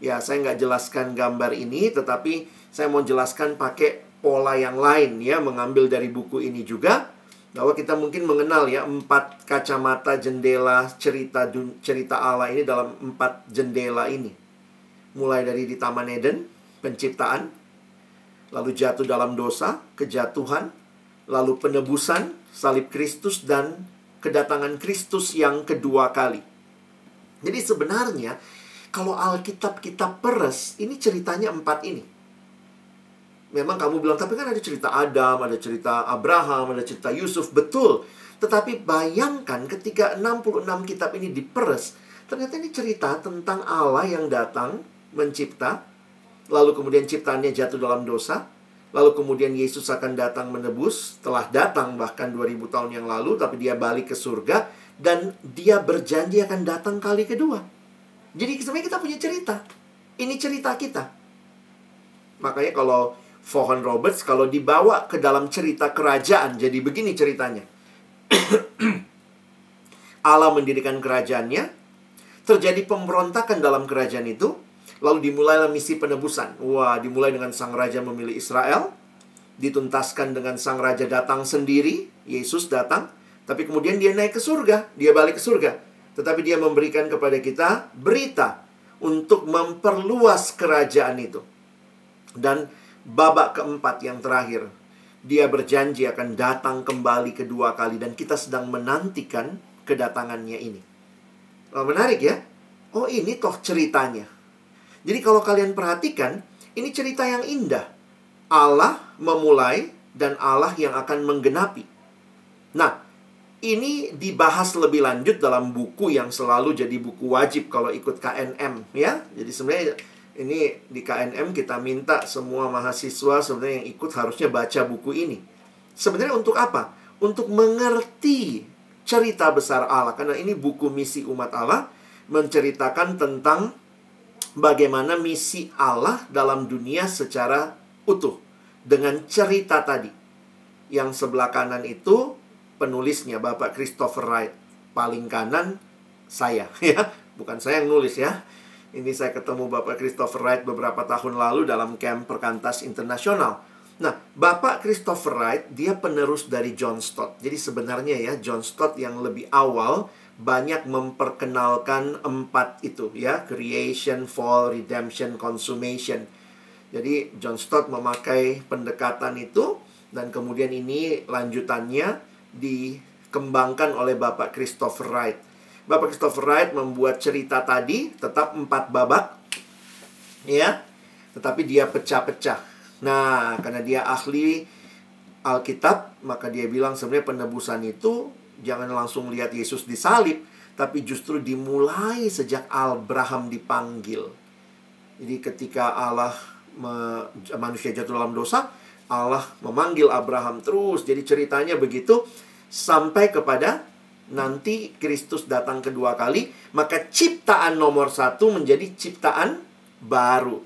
ya saya nggak jelaskan gambar ini tetapi saya mau jelaskan pakai pola yang lain ya mengambil dari buku ini juga bahwa kita mungkin mengenal ya empat kacamata jendela cerita cerita Allah ini dalam empat jendela ini. Mulai dari di Taman Eden, penciptaan, lalu jatuh dalam dosa, kejatuhan, lalu penebusan, salib Kristus dan kedatangan Kristus yang kedua kali. Jadi sebenarnya kalau Alkitab kita peres, ini ceritanya empat ini memang kamu bilang, tapi kan ada cerita Adam, ada cerita Abraham, ada cerita Yusuf, betul. Tetapi bayangkan ketika 66 kitab ini diperes, ternyata ini cerita tentang Allah yang datang mencipta, lalu kemudian ciptaannya jatuh dalam dosa, lalu kemudian Yesus akan datang menebus, telah datang bahkan 2000 tahun yang lalu, tapi dia balik ke surga, dan dia berjanji akan datang kali kedua. Jadi sebenarnya kita punya cerita. Ini cerita kita. Makanya kalau Vaughan Roberts kalau dibawa ke dalam cerita kerajaan. Jadi begini ceritanya. Allah mendirikan kerajaannya, terjadi pemberontakan dalam kerajaan itu, lalu dimulailah misi penebusan. Wah, dimulai dengan sang raja memilih Israel, dituntaskan dengan sang raja datang sendiri, Yesus datang, tapi kemudian dia naik ke surga, dia balik ke surga. Tetapi dia memberikan kepada kita berita untuk memperluas kerajaan itu. Dan babak keempat yang terakhir. Dia berjanji akan datang kembali kedua kali dan kita sedang menantikan kedatangannya ini. Menarik ya? Oh, ini toh ceritanya. Jadi kalau kalian perhatikan, ini cerita yang indah. Allah memulai dan Allah yang akan menggenapi. Nah, ini dibahas lebih lanjut dalam buku yang selalu jadi buku wajib kalau ikut KNM ya. Jadi sebenarnya ini di KNM kita minta semua mahasiswa sebenarnya yang ikut harusnya baca buku ini. Sebenarnya untuk apa? Untuk mengerti cerita besar Allah. Karena ini buku misi umat Allah menceritakan tentang bagaimana misi Allah dalam dunia secara utuh. Dengan cerita tadi. Yang sebelah kanan itu penulisnya Bapak Christopher Wright. Paling kanan saya ya. Bukan saya yang nulis ya ini saya ketemu Bapak Christopher Wright beberapa tahun lalu dalam camp Perkantas Internasional. Nah, Bapak Christopher Wright, dia penerus dari John Stott. Jadi sebenarnya ya, John Stott yang lebih awal banyak memperkenalkan empat itu ya, creation, fall, redemption, consummation. Jadi John Stott memakai pendekatan itu dan kemudian ini lanjutannya dikembangkan oleh Bapak Christopher Wright. Bapak Christopher Wright membuat cerita tadi tetap empat babak. Ya. Tetapi dia pecah-pecah. Nah, karena dia ahli Alkitab, maka dia bilang sebenarnya penebusan itu jangan langsung lihat Yesus disalib, tapi justru dimulai sejak Abraham dipanggil. Jadi ketika Allah me, manusia jatuh dalam dosa, Allah memanggil Abraham terus. Jadi ceritanya begitu sampai kepada nanti Kristus datang kedua kali, maka ciptaan nomor satu menjadi ciptaan baru.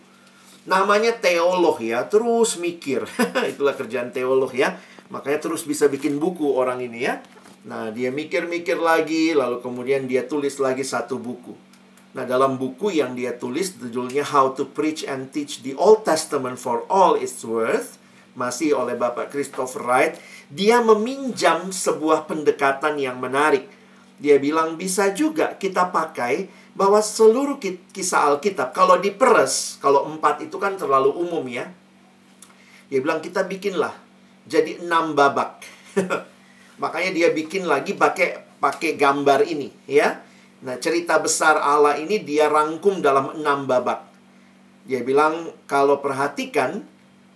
Namanya teolog ya, terus mikir. Itulah kerjaan teolog ya. Makanya terus bisa bikin buku orang ini ya. Nah, dia mikir-mikir lagi, lalu kemudian dia tulis lagi satu buku. Nah, dalam buku yang dia tulis, judulnya How to Preach and Teach the Old Testament for All Its Worth, masih oleh Bapak Christopher Wright, dia meminjam sebuah pendekatan yang menarik. Dia bilang bisa juga kita pakai bahwa seluruh kisah Alkitab, kalau diperes, kalau empat itu kan terlalu umum ya. Dia bilang kita bikinlah jadi enam babak. Makanya dia bikin lagi pakai pakai gambar ini, ya. Nah, cerita besar Allah ini dia rangkum dalam enam babak. Dia bilang kalau perhatikan,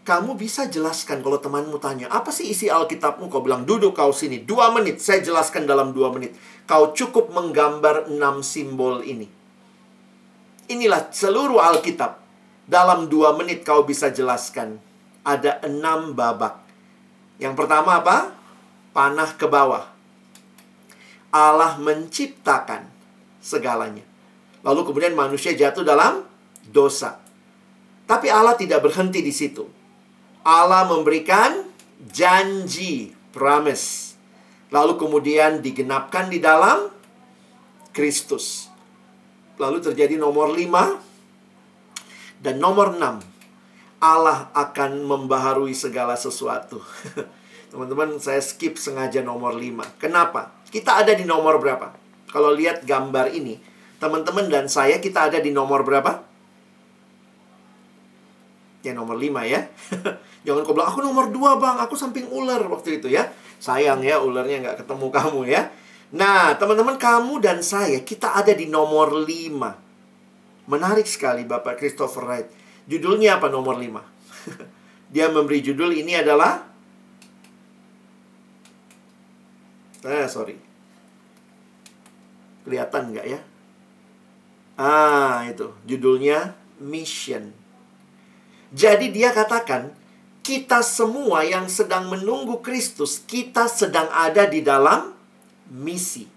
kamu bisa jelaskan kalau temanmu tanya, apa sih isi Alkitabmu? Kau bilang, duduk kau sini. Dua menit, saya jelaskan dalam dua menit. Kau cukup menggambar enam simbol ini. Inilah seluruh Alkitab. Dalam dua menit kau bisa jelaskan. Ada enam babak. Yang pertama apa? Panah ke bawah. Allah menciptakan segalanya. Lalu kemudian manusia jatuh dalam dosa. Tapi Allah tidak berhenti di situ. Allah memberikan janji, promise. Lalu kemudian digenapkan di dalam Kristus. Lalu terjadi nomor lima dan nomor enam. Allah akan membaharui segala sesuatu. Teman-teman, saya skip sengaja nomor 5. Kenapa? Kita ada di nomor berapa? Kalau lihat gambar ini, teman-teman dan saya kita ada di nomor berapa? Ya nomor 5 ya. Jangan kau bilang, aku nomor 2 bang, aku samping ular waktu itu ya. Sayang ya, ularnya nggak ketemu kamu ya. Nah, teman-teman kamu dan saya, kita ada di nomor 5. Menarik sekali Bapak Christopher Wright. Judulnya apa nomor 5? Dia memberi judul ini adalah Eh, sorry. Kelihatan nggak ya? Ah, itu. Judulnya Mission. Jadi dia katakan, kita semua yang sedang menunggu Kristus, kita sedang ada di dalam misi.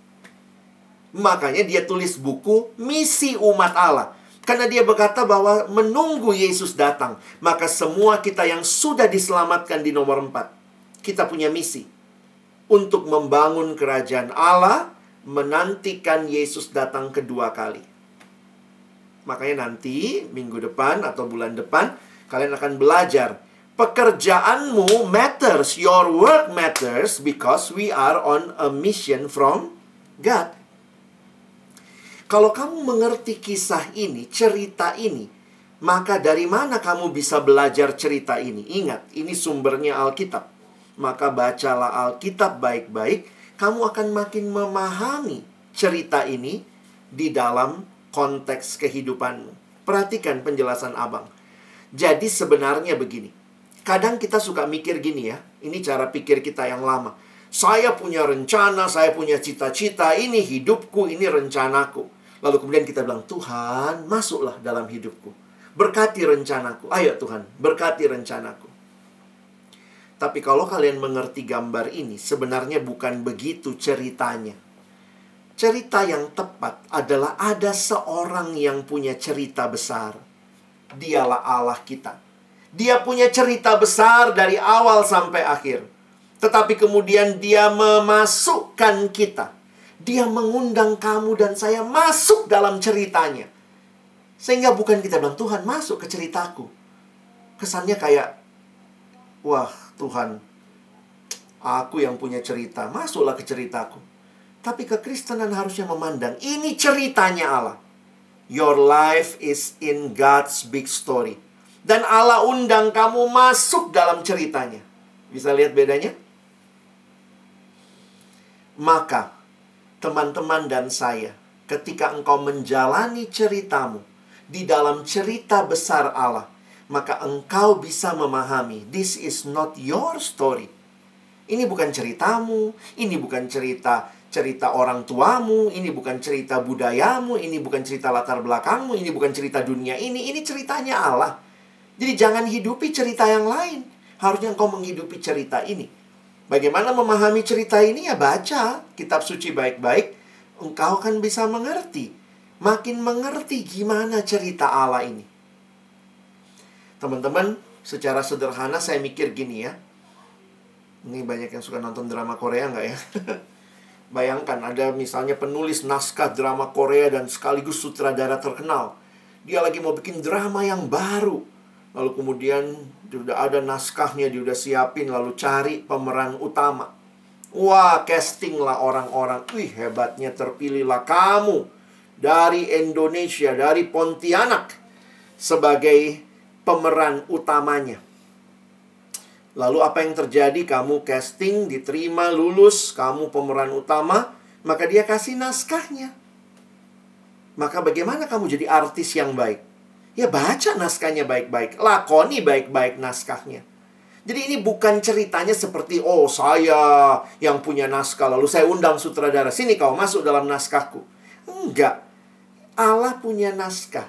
Makanya dia tulis buku Misi Umat Allah. Karena dia berkata bahwa menunggu Yesus datang, maka semua kita yang sudah diselamatkan di nomor 4, kita punya misi untuk membangun kerajaan Allah, menantikan Yesus datang kedua kali. Makanya nanti minggu depan atau bulan depan kalian akan belajar pekerjaanmu matters, your work matters because we are on a mission from God. Kalau kamu mengerti kisah ini, cerita ini, maka dari mana kamu bisa belajar cerita ini? Ingat, ini sumbernya Alkitab maka bacalah Alkitab baik-baik, kamu akan makin memahami cerita ini di dalam konteks kehidupanmu. Perhatikan penjelasan Abang. Jadi sebenarnya begini. Kadang kita suka mikir gini ya. Ini cara pikir kita yang lama. Saya punya rencana, saya punya cita-cita, ini hidupku, ini rencanaku. Lalu kemudian kita bilang, Tuhan, masuklah dalam hidupku. Berkati rencanaku. Ayo Tuhan, berkati rencanaku. Tapi kalau kalian mengerti gambar ini, sebenarnya bukan begitu ceritanya. Cerita yang tepat adalah ada seorang yang punya cerita besar. Dialah Allah kita. Dia punya cerita besar dari awal sampai akhir. Tetapi kemudian dia memasukkan kita. Dia mengundang kamu dan saya masuk dalam ceritanya. Sehingga bukan kita bilang, Tuhan masuk ke ceritaku. Kesannya kayak, wah Tuhan, aku yang punya cerita, masuklah ke ceritaku. Tapi kekristenan harusnya memandang, ini ceritanya Allah. Your life is in God's big story. Dan Allah undang kamu masuk dalam ceritanya. Bisa lihat bedanya? Maka, teman-teman dan saya, ketika engkau menjalani ceritamu di dalam cerita besar Allah, maka engkau bisa memahami this is not your story. Ini bukan ceritamu, ini bukan cerita cerita orang tuamu, ini bukan cerita budayamu, ini bukan cerita latar belakangmu, ini bukan cerita dunia ini, ini ceritanya Allah. Jadi jangan hidupi cerita yang lain. Harusnya engkau menghidupi cerita ini. Bagaimana memahami cerita ini ya baca kitab suci baik-baik, engkau akan bisa mengerti. Makin mengerti gimana cerita Allah ini. Teman-teman, secara sederhana saya mikir gini ya. Ini banyak yang suka nonton drama Korea nggak ya? Bayangkan ada misalnya penulis naskah drama Korea dan sekaligus sutradara terkenal. Dia lagi mau bikin drama yang baru Lalu kemudian sudah ada naskahnya, dia udah siapin, lalu cari pemeran utama. Wah, casting lah orang-orang. Wih, hebatnya terpilihlah kamu dari Indonesia, dari Pontianak sebagai pemeran utamanya. Lalu apa yang terjadi? Kamu casting, diterima, lulus, kamu pemeran utama, maka dia kasih naskahnya. Maka bagaimana kamu jadi artis yang baik? Ya baca naskahnya baik-baik, lakoni baik-baik naskahnya. Jadi ini bukan ceritanya seperti oh saya yang punya naskah lalu saya undang sutradara sini kau masuk dalam naskahku. Enggak. Allah punya naskah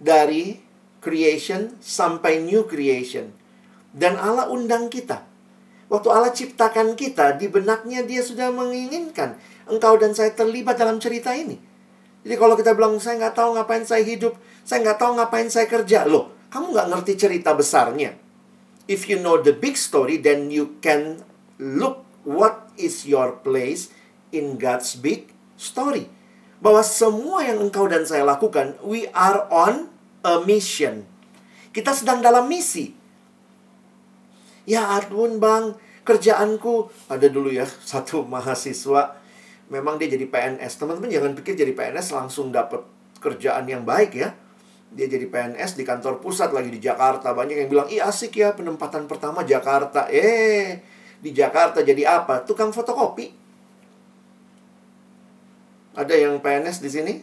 dari creation sampai new creation. Dan Allah undang kita. Waktu Allah ciptakan kita, di benaknya dia sudah menginginkan engkau dan saya terlibat dalam cerita ini. Jadi kalau kita bilang, saya nggak tahu ngapain saya hidup, saya nggak tahu ngapain saya kerja. Loh, kamu nggak ngerti cerita besarnya. If you know the big story, then you can look what is your place in God's big story. Bahwa semua yang engkau dan saya lakukan, we are on a mission. Kita sedang dalam misi. Ya ampun bang, kerjaanku ada dulu ya satu mahasiswa memang dia jadi PNS. Teman-teman jangan pikir jadi PNS langsung dapat kerjaan yang baik ya. Dia jadi PNS di kantor pusat lagi di Jakarta. Banyak yang bilang, "Ih, asik ya penempatan pertama Jakarta." Eh, di Jakarta jadi apa? Tukang fotokopi. Ada yang PNS di sini?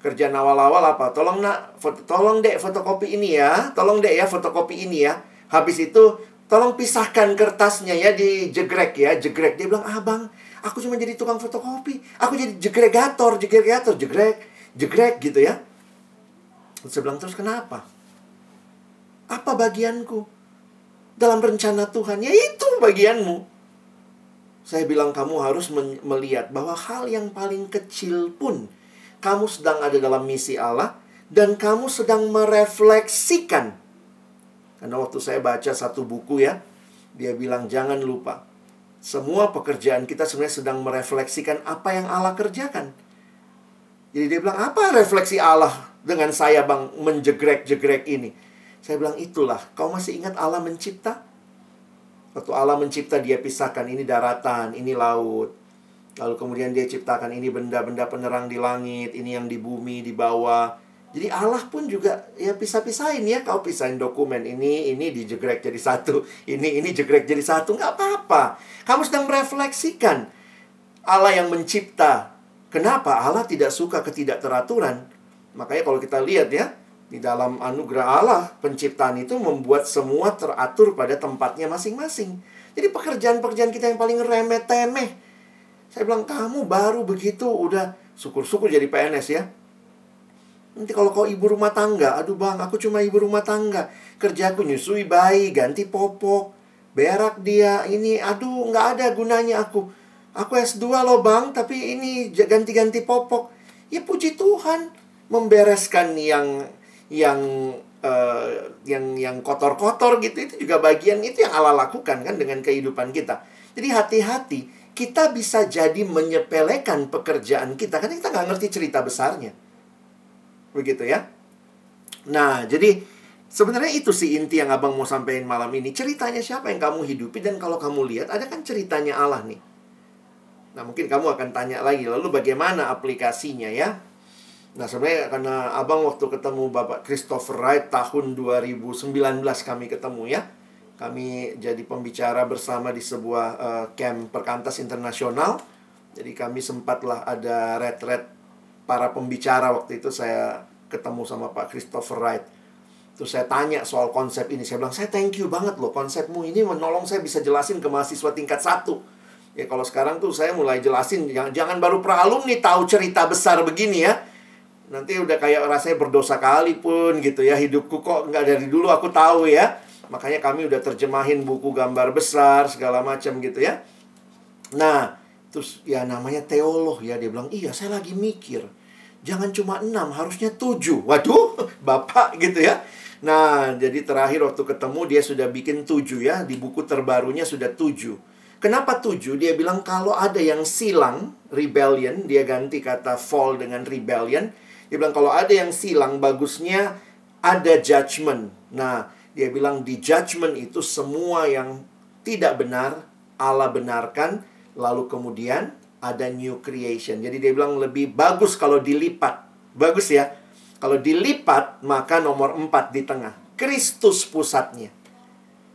Kerja awal-awal apa? Tolong nak, foto, tolong dek fotokopi ini ya. Tolong dek ya fotokopi ini ya. Habis itu tolong pisahkan kertasnya ya di jegrek ya, jegrek. Dia bilang, "Ah, Bang, Aku cuma jadi tukang fotokopi. Aku jadi jegregator, jegregator, jegrek, jegrek gitu ya. Terus saya bilang, terus kenapa? Apa bagianku? Dalam rencana Tuhan, ya itu bagianmu. Saya bilang kamu harus melihat bahwa hal yang paling kecil pun kamu sedang ada dalam misi Allah dan kamu sedang merefleksikan. Karena waktu saya baca satu buku ya, dia bilang jangan lupa semua pekerjaan kita sebenarnya sedang merefleksikan apa yang Allah kerjakan. Jadi dia bilang, apa refleksi Allah dengan saya bang menjegrek-jegrek ini? Saya bilang, itulah. Kau masih ingat Allah mencipta? Waktu Allah mencipta, dia pisahkan ini daratan, ini laut. Lalu kemudian dia ciptakan ini benda-benda penerang di langit, ini yang di bumi, di bawah. Jadi Allah pun juga ya pisah-pisahin ya. Kau pisahin dokumen ini, ini dijegrek jadi satu. Ini, ini jegrek jadi satu. Nggak apa-apa. Kamu sedang merefleksikan Allah yang mencipta. Kenapa Allah tidak suka ketidakteraturan? Makanya kalau kita lihat ya, di dalam anugerah Allah, penciptaan itu membuat semua teratur pada tempatnya masing-masing. Jadi pekerjaan-pekerjaan kita yang paling remeh-temeh. Saya bilang, kamu baru begitu, udah syukur-syukur jadi PNS ya Nanti kalau kau ibu rumah tangga, aduh bang, aku cuma ibu rumah tangga. Kerjaku nyusui bayi, ganti popok, berak dia, ini, aduh nggak ada gunanya aku. Aku S2 loh bang, tapi ini ganti-ganti popok. Ya puji Tuhan, membereskan yang yang uh, yang yang kotor-kotor gitu itu juga bagian itu yang Allah lakukan kan dengan kehidupan kita. Jadi hati-hati, kita bisa jadi menyepelekan pekerjaan kita karena kita nggak ngerti cerita besarnya. Begitu ya. Nah, jadi sebenarnya itu sih inti yang Abang mau sampaikan malam ini. Ceritanya siapa yang kamu hidupi dan kalau kamu lihat ada kan ceritanya Allah nih. Nah, mungkin kamu akan tanya lagi, lalu bagaimana aplikasinya ya? Nah, sebenarnya karena Abang waktu ketemu Bapak Christopher Wright tahun 2019 kami ketemu ya. Kami jadi pembicara bersama di sebuah uh, camp perkantas internasional. Jadi kami sempatlah ada retret para pembicara waktu itu saya ketemu sama Pak Christopher Wright. Terus saya tanya soal konsep ini. Saya bilang, saya thank you banget loh konsepmu ini menolong saya bisa jelasin ke mahasiswa tingkat satu. Ya kalau sekarang tuh saya mulai jelasin jangan, jangan baru nih tahu cerita besar begini ya. Nanti udah kayak rasanya berdosa kali pun gitu ya. Hidupku kok nggak dari dulu aku tahu ya. Makanya kami udah terjemahin buku gambar besar segala macam gitu ya. Nah, terus ya namanya teolog ya dia bilang, "Iya, saya lagi mikir. Jangan cuma enam, harusnya tujuh. Waduh, Bapak gitu ya. Nah, jadi terakhir waktu ketemu dia sudah bikin tujuh ya. Di buku terbarunya sudah tujuh. Kenapa tujuh? Dia bilang kalau ada yang silang, rebellion, dia ganti kata fall dengan rebellion. Dia bilang kalau ada yang silang, bagusnya ada judgment. Nah, dia bilang di judgment itu semua yang tidak benar, Allah benarkan. Lalu kemudian ada new creation. Jadi dia bilang lebih bagus kalau dilipat. Bagus ya. Kalau dilipat, maka nomor 4 di tengah. Kristus pusatnya.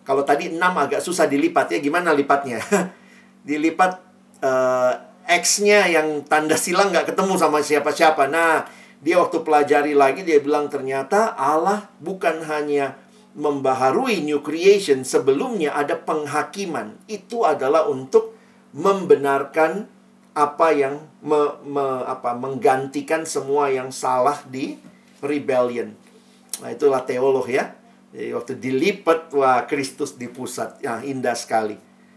Kalau tadi 6 agak susah dilipat ya, gimana lipatnya? dilipat uh, X-nya yang tanda silang nggak ketemu sama siapa-siapa. Nah, dia waktu pelajari lagi, dia bilang ternyata Allah bukan hanya membaharui new creation, sebelumnya ada penghakiman. Itu adalah untuk membenarkan apa yang me, me, apa, menggantikan semua yang salah di rebellion. Nah, itulah teolog ya. Jadi waktu dilipat, wah Kristus di pusat. Ya, indah sekali.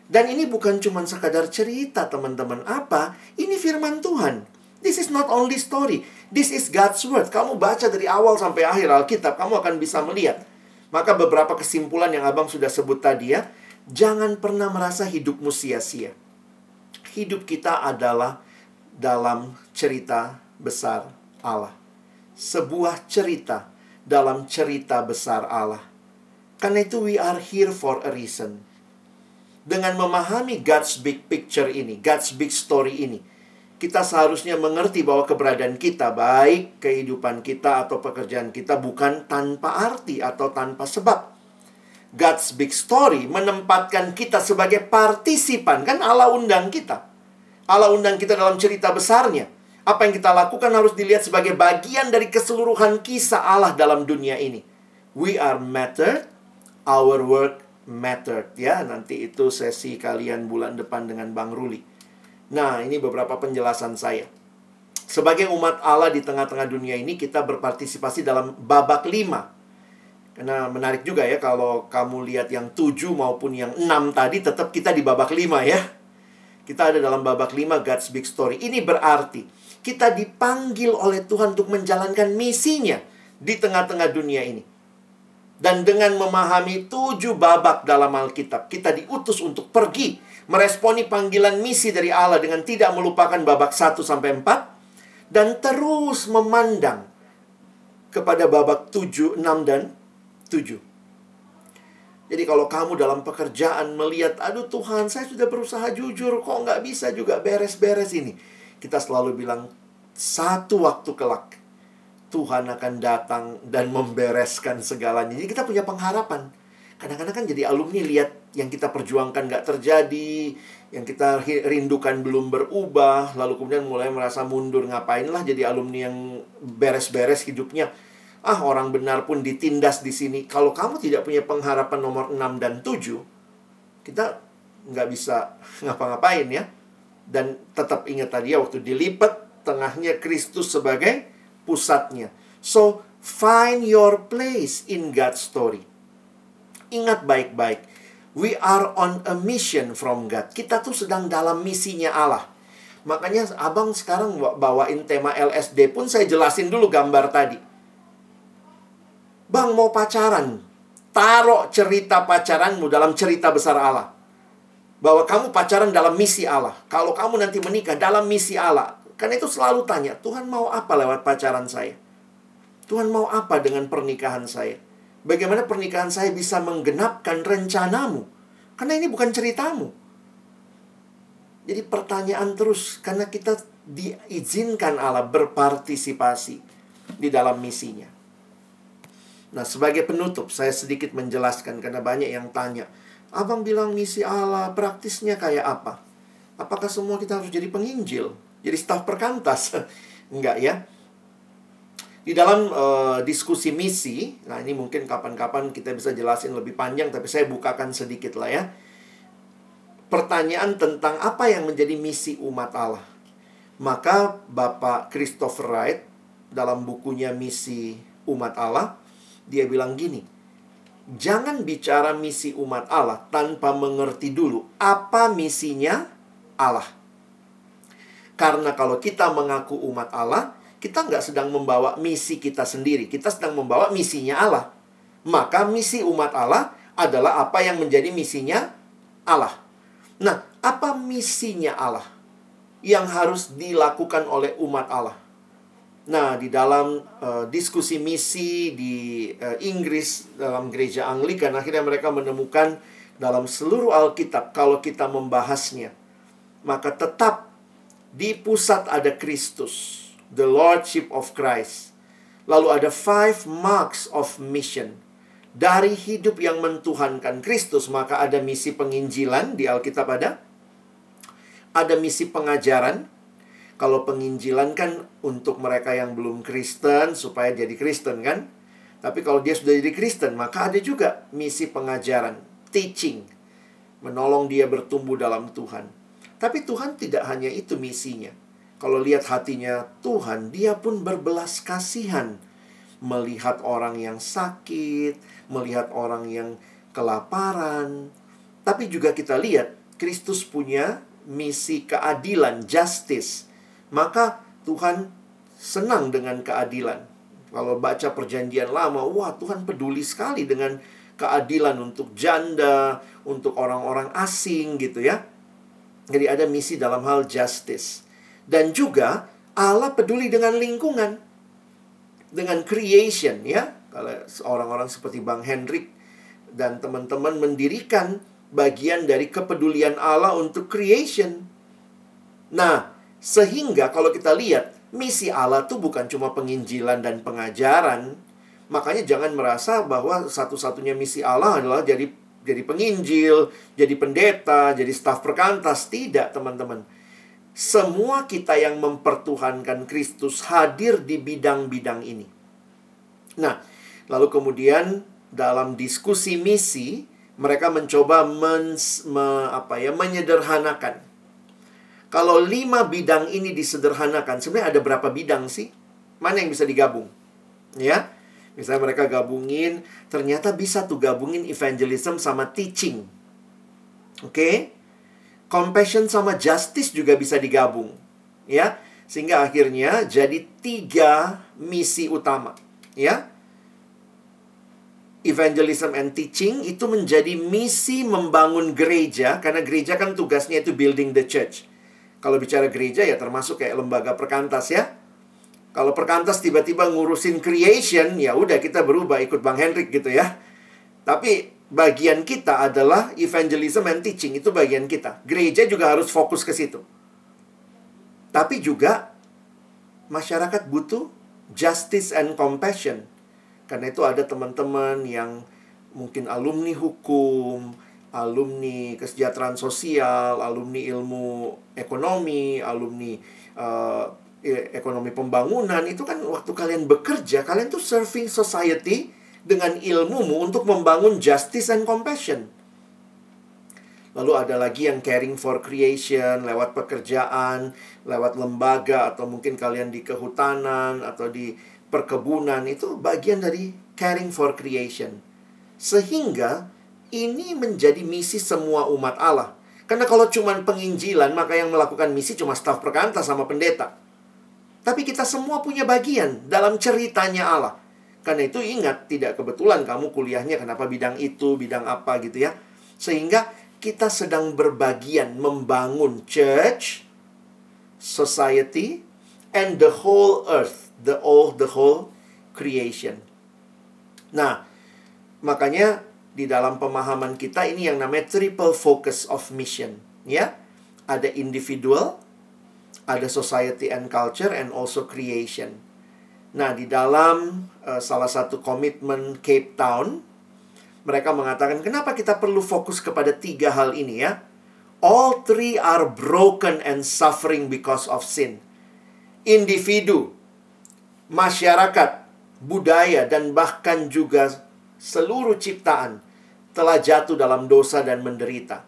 Dan ini bukan cuma sekadar cerita, teman-teman. Apa? Ini firman Tuhan. This is not only story. This is God's word. Kamu baca dari awal sampai akhir Alkitab, kamu akan bisa melihat. Maka beberapa kesimpulan yang Abang sudah sebut tadi ya. Jangan pernah merasa hidupmu sia-sia. Hidup kita adalah dalam cerita besar Allah sebuah cerita dalam cerita besar Allah. Karena itu we are here for a reason. Dengan memahami God's big picture ini, God's big story ini, kita seharusnya mengerti bahwa keberadaan kita, baik kehidupan kita atau pekerjaan kita, bukan tanpa arti atau tanpa sebab. God's big story menempatkan kita sebagai partisipan. Kan Allah undang kita. Allah undang kita dalam cerita besarnya. Apa yang kita lakukan harus dilihat sebagai bagian dari keseluruhan kisah Allah dalam dunia ini. We are mattered, our work mattered. Ya, nanti itu sesi kalian bulan depan dengan Bang Ruli. Nah, ini beberapa penjelasan saya. Sebagai umat Allah di tengah-tengah dunia ini, kita berpartisipasi dalam babak lima. Karena menarik juga ya, kalau kamu lihat yang tujuh maupun yang enam tadi, tetap kita di babak lima ya. Kita ada dalam babak lima God's Big Story. Ini berarti kita dipanggil oleh Tuhan untuk menjalankan misinya di tengah-tengah dunia ini. Dan dengan memahami tujuh babak dalam Alkitab, kita diutus untuk pergi meresponi panggilan misi dari Allah dengan tidak melupakan babak 1 sampai 4 dan terus memandang kepada babak 7, 6 dan 7. Jadi kalau kamu dalam pekerjaan melihat, aduh Tuhan saya sudah berusaha jujur, kok nggak bisa juga beres-beres ini kita selalu bilang satu waktu kelak Tuhan akan datang dan membereskan segalanya. Jadi kita punya pengharapan. Kadang-kadang kan jadi alumni lihat yang kita perjuangkan gak terjadi, yang kita rindukan belum berubah, lalu kemudian mulai merasa mundur. Ngapainlah jadi alumni yang beres-beres hidupnya. Ah, orang benar pun ditindas di sini. Kalau kamu tidak punya pengharapan nomor 6 dan 7, kita nggak bisa ngapa-ngapain ya dan tetap ingat tadi ya waktu dilipat tengahnya Kristus sebagai pusatnya. So, find your place in God's story. Ingat baik-baik. We are on a mission from God. Kita tuh sedang dalam misinya Allah. Makanya abang sekarang bawain tema LSD pun saya jelasin dulu gambar tadi. Bang mau pacaran. Taruh cerita pacaranmu dalam cerita besar Allah bahwa kamu pacaran dalam misi Allah. Kalau kamu nanti menikah dalam misi Allah, kan itu selalu tanya, Tuhan mau apa lewat pacaran saya? Tuhan mau apa dengan pernikahan saya? Bagaimana pernikahan saya bisa menggenapkan rencanamu? Karena ini bukan ceritamu. Jadi pertanyaan terus karena kita diizinkan Allah berpartisipasi di dalam misinya. Nah, sebagai penutup saya sedikit menjelaskan karena banyak yang tanya, Abang bilang misi Allah, praktisnya kayak apa? Apakah semua kita harus jadi penginjil? Jadi staf perkantas? Enggak ya. Di dalam uh, diskusi misi, nah ini mungkin kapan-kapan kita bisa jelasin lebih panjang, tapi saya bukakan sedikit lah ya. pertanyaan tentang apa yang menjadi misi umat Allah. Maka Bapak Christopher Wright dalam bukunya Misi Umat Allah, dia bilang gini, jangan bicara misi umat Allah tanpa mengerti dulu apa misinya Allah. Karena kalau kita mengaku umat Allah, kita nggak sedang membawa misi kita sendiri, kita sedang membawa misinya Allah. Maka misi umat Allah adalah apa yang menjadi misinya Allah. Nah, apa misinya Allah yang harus dilakukan oleh umat Allah? Nah, di dalam uh, diskusi misi di uh, Inggris dalam gereja Anglikan akhirnya mereka menemukan dalam seluruh Alkitab kalau kita membahasnya maka tetap di pusat ada Kristus, the lordship of Christ. Lalu ada five marks of mission dari hidup yang mentuhankan Kristus, maka ada misi penginjilan di Alkitab ada. Ada misi pengajaran. Kalau penginjilan kan untuk mereka yang belum Kristen supaya jadi Kristen kan. Tapi kalau dia sudah jadi Kristen, maka ada juga misi pengajaran, teaching, menolong dia bertumbuh dalam Tuhan. Tapi Tuhan tidak hanya itu misinya. Kalau lihat hatinya Tuhan, dia pun berbelas kasihan melihat orang yang sakit, melihat orang yang kelaparan. Tapi juga kita lihat Kristus punya misi keadilan, justice. Maka Tuhan senang dengan keadilan. Kalau baca perjanjian lama, wah Tuhan peduli sekali dengan keadilan untuk janda, untuk orang-orang asing gitu ya. Jadi ada misi dalam hal justice. Dan juga Allah peduli dengan lingkungan. Dengan creation ya kalau orang-orang seperti Bang Hendrik dan teman-teman mendirikan bagian dari kepedulian Allah untuk creation. Nah, sehingga kalau kita lihat misi Allah itu bukan cuma penginjilan dan pengajaran. Makanya jangan merasa bahwa satu-satunya misi Allah adalah jadi jadi penginjil, jadi pendeta, jadi staf perkantas. Tidak, teman-teman. Semua kita yang mempertuhankan Kristus hadir di bidang-bidang ini. Nah, Lalu kemudian dalam diskusi misi mereka mencoba mens, me, apa ya menyederhanakan. Kalau lima bidang ini disederhanakan, sebenarnya ada berapa bidang sih? Mana yang bisa digabung? Ya, misalnya mereka gabungin, ternyata bisa tuh gabungin evangelism sama teaching. Oke, okay? Compassion sama justice juga bisa digabung, ya, sehingga akhirnya jadi tiga misi utama, ya evangelism and teaching itu menjadi misi membangun gereja karena gereja kan tugasnya itu building the church. Kalau bicara gereja ya termasuk kayak lembaga perkantas ya. Kalau perkantas tiba-tiba ngurusin creation ya udah kita berubah ikut Bang Hendrik gitu ya. Tapi bagian kita adalah evangelism and teaching itu bagian kita. Gereja juga harus fokus ke situ. Tapi juga masyarakat butuh justice and compassion karena itu ada teman-teman yang mungkin alumni hukum, alumni kesejahteraan sosial, alumni ilmu ekonomi, alumni uh, ekonomi pembangunan itu kan waktu kalian bekerja, kalian tuh serving society dengan ilmumu untuk membangun justice and compassion. Lalu ada lagi yang caring for creation lewat pekerjaan, lewat lembaga atau mungkin kalian di kehutanan atau di perkebunan itu bagian dari caring for creation. Sehingga ini menjadi misi semua umat Allah. Karena kalau cuma penginjilan, maka yang melakukan misi cuma staf perkantas sama pendeta. Tapi kita semua punya bagian dalam ceritanya Allah. Karena itu ingat, tidak kebetulan kamu kuliahnya kenapa bidang itu, bidang apa gitu ya. Sehingga kita sedang berbagian membangun church, society, and the whole earth the all the whole creation. Nah, makanya di dalam pemahaman kita ini yang namanya triple focus of mission, ya. Ada individual, ada society and culture and also creation. Nah, di dalam uh, salah satu komitmen Cape Town, mereka mengatakan kenapa kita perlu fokus kepada tiga hal ini ya. All three are broken and suffering because of sin. Individu masyarakat, budaya, dan bahkan juga seluruh ciptaan telah jatuh dalam dosa dan menderita.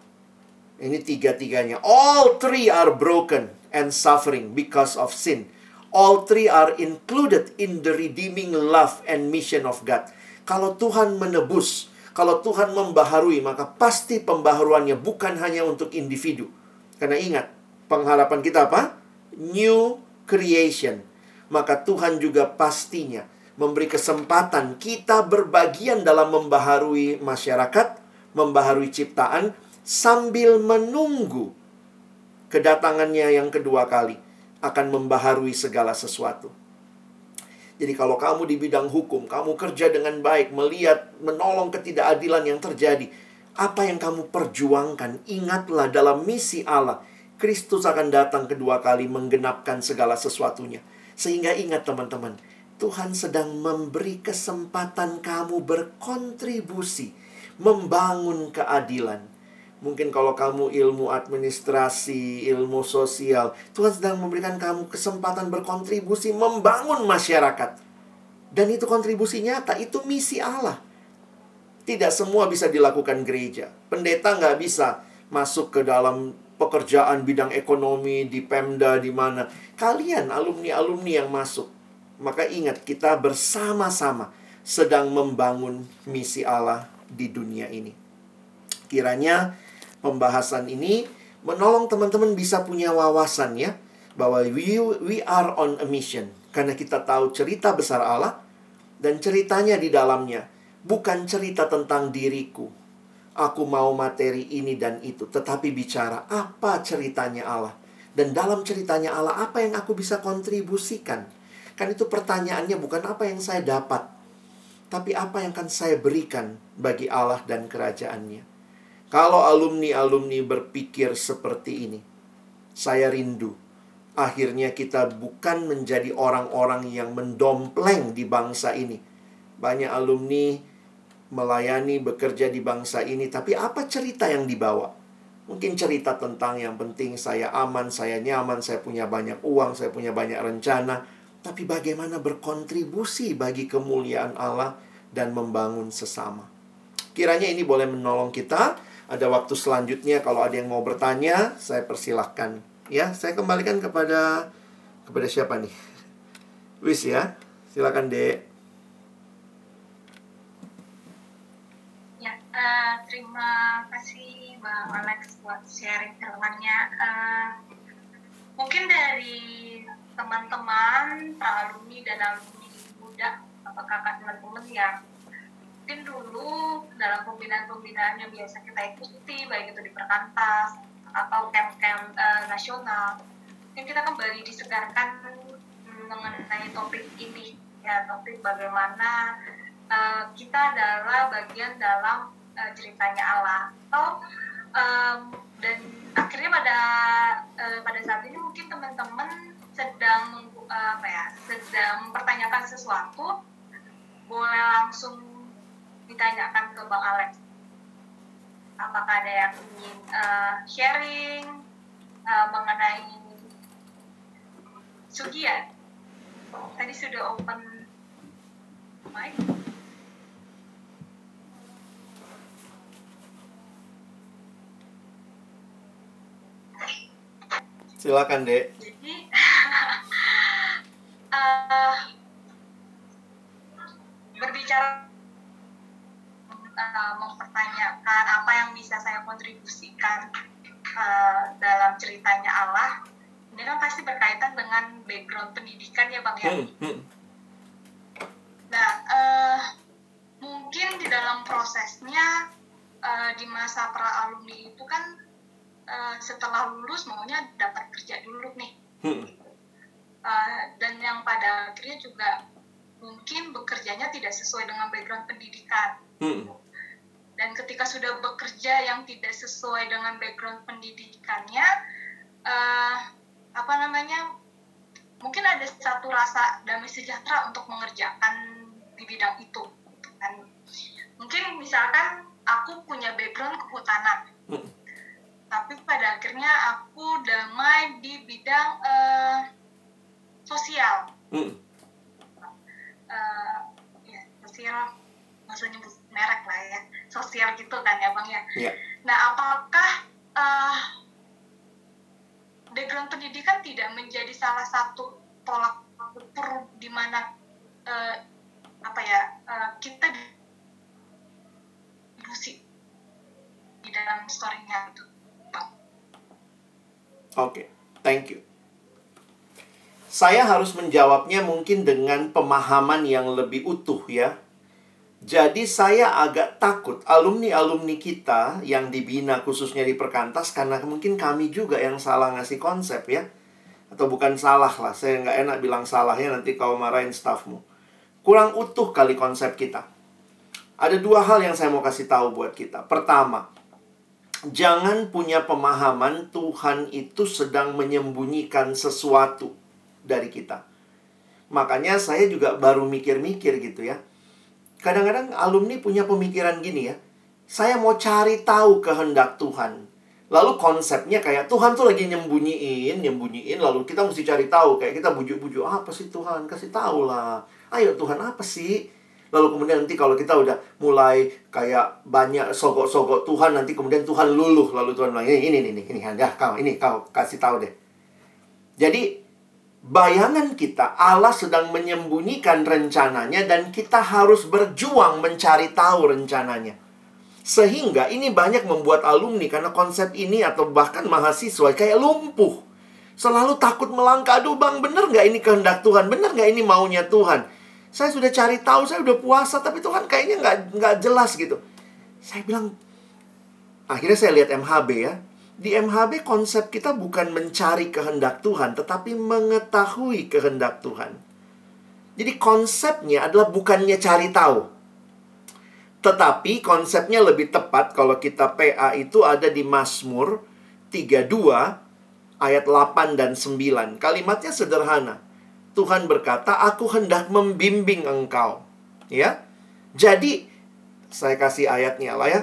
Ini tiga-tiganya. All three are broken and suffering because of sin. All three are included in the redeeming love and mission of God. Kalau Tuhan menebus, kalau Tuhan membaharui, maka pasti pembaharuannya bukan hanya untuk individu. Karena ingat, pengharapan kita apa? New creation. Maka Tuhan juga pastinya memberi kesempatan kita berbagian dalam membaharui masyarakat, membaharui ciptaan, sambil menunggu kedatangannya yang kedua kali akan membaharui segala sesuatu. Jadi kalau kamu di bidang hukum, kamu kerja dengan baik, melihat, menolong ketidakadilan yang terjadi, apa yang kamu perjuangkan, ingatlah dalam misi Allah, Kristus akan datang kedua kali menggenapkan segala sesuatunya. Sehingga ingat teman-teman, Tuhan sedang memberi kesempatan kamu berkontribusi, membangun keadilan Mungkin kalau kamu ilmu administrasi, ilmu sosial, Tuhan sedang memberikan kamu kesempatan berkontribusi membangun masyarakat. Dan itu kontribusi nyata, itu misi Allah. Tidak semua bisa dilakukan gereja. Pendeta nggak bisa masuk ke dalam pekerjaan bidang ekonomi di Pemda di mana. Kalian alumni-alumni yang masuk. Maka ingat kita bersama-sama sedang membangun misi Allah di dunia ini. Kiranya pembahasan ini menolong teman-teman bisa punya wawasan ya bahwa we, we are on a mission karena kita tahu cerita besar Allah dan ceritanya di dalamnya bukan cerita tentang diriku. Aku mau materi ini dan itu, tetapi bicara apa ceritanya Allah. Dan dalam ceritanya Allah, apa yang aku bisa kontribusikan? Kan itu pertanyaannya bukan apa yang saya dapat, tapi apa yang akan saya berikan bagi Allah dan kerajaannya. Kalau alumni-alumni berpikir seperti ini, saya rindu. Akhirnya kita bukan menjadi orang-orang yang mendompleng di bangsa ini. Banyak alumni melayani, bekerja di bangsa ini, tapi apa cerita yang dibawa? Mungkin cerita tentang yang penting saya aman, saya nyaman, saya punya banyak uang, saya punya banyak rencana. Tapi bagaimana berkontribusi bagi kemuliaan Allah dan membangun sesama. Kiranya ini boleh menolong kita ada waktu selanjutnya kalau ada yang mau bertanya, saya persilahkan. Ya, saya kembalikan kepada kepada siapa nih? Wis ya. Silakan, Dek. Ya, uh, terima kasih Bang Alex buat sharing firmannya. Uh, mungkin dari teman-teman, alumni dan alumni muda, apakah teman-teman yang mungkin dulu dalam pembinaan-pembinaan yang biasa kita ikuti baik itu di perkantas atau camp-camp uh, nasional mungkin kita kembali disegarkan mengenai topik ini ya topik bagaimana uh, kita adalah bagian dalam uh, ceritanya Allah. Atau um, dan akhirnya pada uh, pada saat ini mungkin teman-teman sedang uh, apa ya sedang mempertanyakan sesuatu boleh langsung ditanyakan ke Bang Alex. Apakah ada yang ingin uh, sharing uh, mengenai Sugian tadi sudah open mic. Silakan dek. Jadi uh, berbicara uh, mempertanyakan apa yang bisa saya kontribusikan uh, dalam ceritanya Allah ini kan pasti berkaitan dengan background pendidikan ya bang ya. Hmm, hmm. Nah uh, mungkin di dalam prosesnya uh, di masa pra alumni itu kan uh, setelah lulus maunya dapat kerja dulu nih. Hmm. Uh, dan yang pada akhirnya juga mungkin bekerjanya tidak sesuai dengan background pendidikan. Hmm dan ketika sudah bekerja yang tidak sesuai dengan background pendidikannya uh, apa namanya mungkin ada satu rasa damai sejahtera untuk mengerjakan di bidang itu kan mungkin misalkan aku punya background kehutanan hmm. tapi pada akhirnya aku damai di bidang uh, sosial hmm. uh, ya sosial maksudnya merek lah ya sosial gitu kan ya bang ya. Yeah. Nah apakah uh, background pendidikan tidak menjadi salah satu tolak ukur di mana uh, apa ya uh, kita dibusi di dalam storynya itu Oke, okay. thank you. Saya harus menjawabnya mungkin dengan pemahaman yang lebih utuh ya. Jadi saya agak takut alumni-alumni kita yang dibina khususnya di perkantas karena mungkin kami juga yang salah ngasih konsep ya. Atau bukan salah lah, saya nggak enak bilang salahnya nanti kau marahin staffmu. Kurang utuh kali konsep kita. Ada dua hal yang saya mau kasih tahu buat kita. Pertama, jangan punya pemahaman Tuhan itu sedang menyembunyikan sesuatu dari kita. Makanya saya juga baru mikir-mikir gitu ya Kadang-kadang alumni punya pemikiran gini ya. Saya mau cari tahu kehendak Tuhan. Lalu konsepnya kayak Tuhan tuh lagi nyembunyiin, nyembunyiin, lalu kita mesti cari tahu. Kayak kita bujuk-bujuk, apa sih Tuhan? Kasih tahu lah. Ayo Tuhan, apa sih? Lalu kemudian nanti kalau kita udah mulai kayak banyak sogok-sogok Tuhan, nanti kemudian Tuhan luluh. Lalu Tuhan bilang, ini, ini, ini, ini, ini, kau, ini, kau kasih tahu deh. Jadi, bayangan kita Allah sedang menyembunyikan rencananya dan kita harus berjuang mencari tahu rencananya. Sehingga ini banyak membuat alumni karena konsep ini atau bahkan mahasiswa kayak lumpuh. Selalu takut melangkah, aduh bang bener nggak ini kehendak Tuhan? Bener nggak ini maunya Tuhan? Saya sudah cari tahu, saya sudah puasa, tapi Tuhan kayaknya nggak nggak jelas gitu. Saya bilang, akhirnya saya lihat MHB ya, di MHB konsep kita bukan mencari kehendak Tuhan, tetapi mengetahui kehendak Tuhan. Jadi konsepnya adalah bukannya cari tahu. Tetapi konsepnya lebih tepat kalau kita PA itu ada di Mazmur 32 ayat 8 dan 9. Kalimatnya sederhana. Tuhan berkata, "Aku hendak membimbing engkau." Ya. Jadi saya kasih ayatnya lah ya.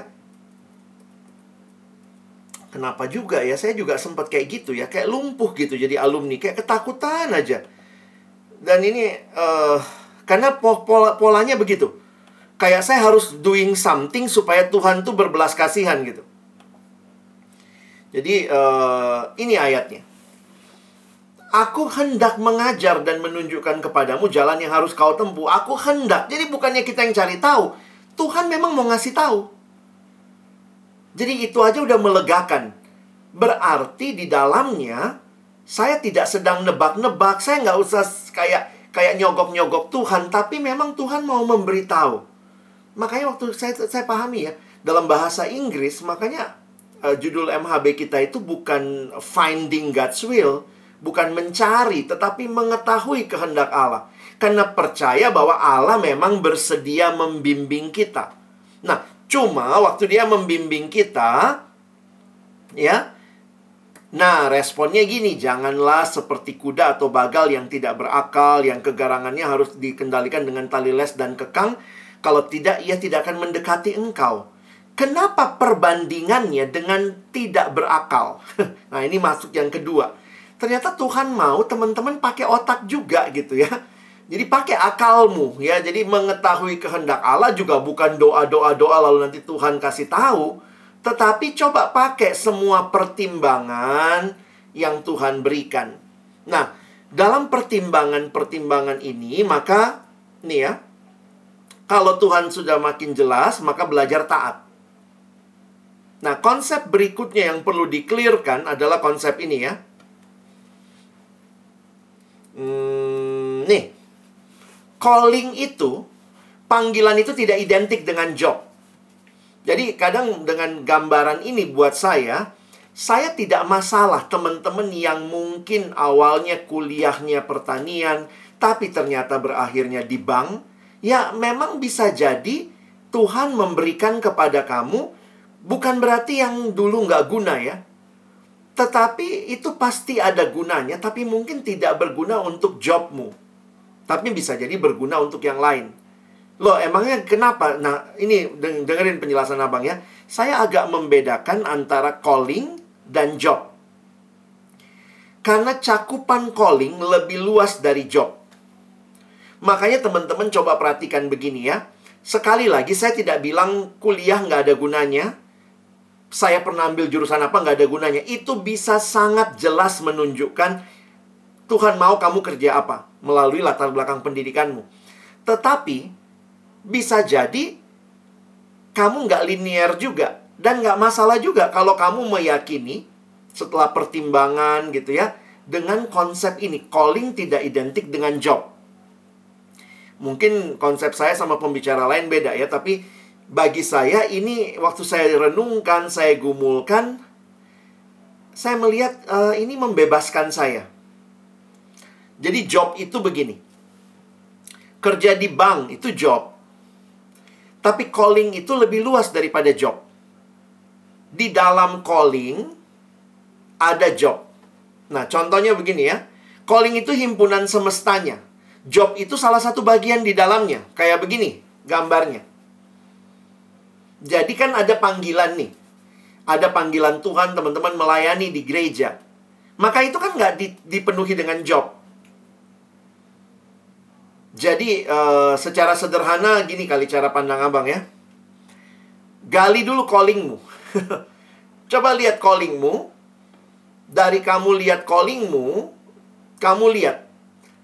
Kenapa juga ya? Saya juga sempat kayak gitu ya, kayak lumpuh gitu jadi alumni, kayak ketakutan aja. Dan ini uh, karena pola polanya begitu. Kayak saya harus doing something supaya Tuhan tuh berbelas kasihan gitu. Jadi uh, ini ayatnya. Aku hendak mengajar dan menunjukkan kepadamu jalan yang harus kau tempuh. Aku hendak. Jadi bukannya kita yang cari tahu. Tuhan memang mau ngasih tahu. Jadi itu aja udah melegakan. Berarti di dalamnya saya tidak sedang nebak-nebak, saya nggak usah kayak kayak nyogok-nyogok Tuhan, tapi memang Tuhan mau memberitahu. Makanya waktu saya saya pahami ya, dalam bahasa Inggris, makanya uh, judul MHB kita itu bukan finding God's will, bukan mencari, tetapi mengetahui kehendak Allah. Karena percaya bahwa Allah memang bersedia membimbing kita. Nah, Cuma waktu dia membimbing kita, ya, Nah, responnya gini, janganlah seperti kuda atau bagal yang tidak berakal, yang kegarangannya harus dikendalikan dengan tali les dan kekang. Kalau tidak, ia tidak akan mendekati engkau. Kenapa perbandingannya dengan tidak berakal? nah, ini masuk yang kedua. Ternyata Tuhan mau teman-teman pakai otak juga gitu ya. Jadi pakai akalmu ya. Jadi mengetahui kehendak Allah juga bukan doa-doa doa lalu nanti Tuhan kasih tahu, tetapi coba pakai semua pertimbangan yang Tuhan berikan. Nah, dalam pertimbangan-pertimbangan ini maka nih ya. Kalau Tuhan sudah makin jelas, maka belajar taat. Nah, konsep berikutnya yang perlu diklirkan adalah konsep ini ya. Hmm, nih, calling itu, panggilan itu tidak identik dengan job. Jadi kadang dengan gambaran ini buat saya, saya tidak masalah teman-teman yang mungkin awalnya kuliahnya pertanian, tapi ternyata berakhirnya di bank. Ya memang bisa jadi Tuhan memberikan kepada kamu bukan berarti yang dulu nggak guna ya. Tetapi itu pasti ada gunanya, tapi mungkin tidak berguna untuk jobmu. Tapi bisa jadi berguna untuk yang lain. Loh, emangnya kenapa? Nah, ini dengerin penjelasan abang ya. Saya agak membedakan antara calling dan job. Karena cakupan calling lebih luas dari job. Makanya teman-teman coba perhatikan begini ya. Sekali lagi saya tidak bilang kuliah nggak ada gunanya. saya pernah ambil jurusan apa nggak ada gunanya. Itu bisa sangat jelas menunjukkan Tuhan mau kamu kerja apa melalui latar belakang pendidikanmu. Tetapi bisa jadi kamu nggak linear juga dan nggak masalah juga kalau kamu meyakini setelah pertimbangan gitu ya dengan konsep ini calling tidak identik dengan job. Mungkin konsep saya sama pembicara lain beda ya, tapi bagi saya ini waktu saya renungkan, saya gumulkan, saya melihat uh, ini membebaskan saya. Jadi job itu begini. Kerja di bank itu job. Tapi calling itu lebih luas daripada job. Di dalam calling ada job. Nah, contohnya begini ya. Calling itu himpunan semestanya. Job itu salah satu bagian di dalamnya. Kayak begini gambarnya. Jadi kan ada panggilan nih. Ada panggilan Tuhan teman-teman melayani di gereja. Maka itu kan nggak dipenuhi dengan job. Jadi uh, secara sederhana gini kali cara pandang abang ya. Gali dulu callingmu. Coba lihat callingmu. Dari kamu lihat callingmu, kamu lihat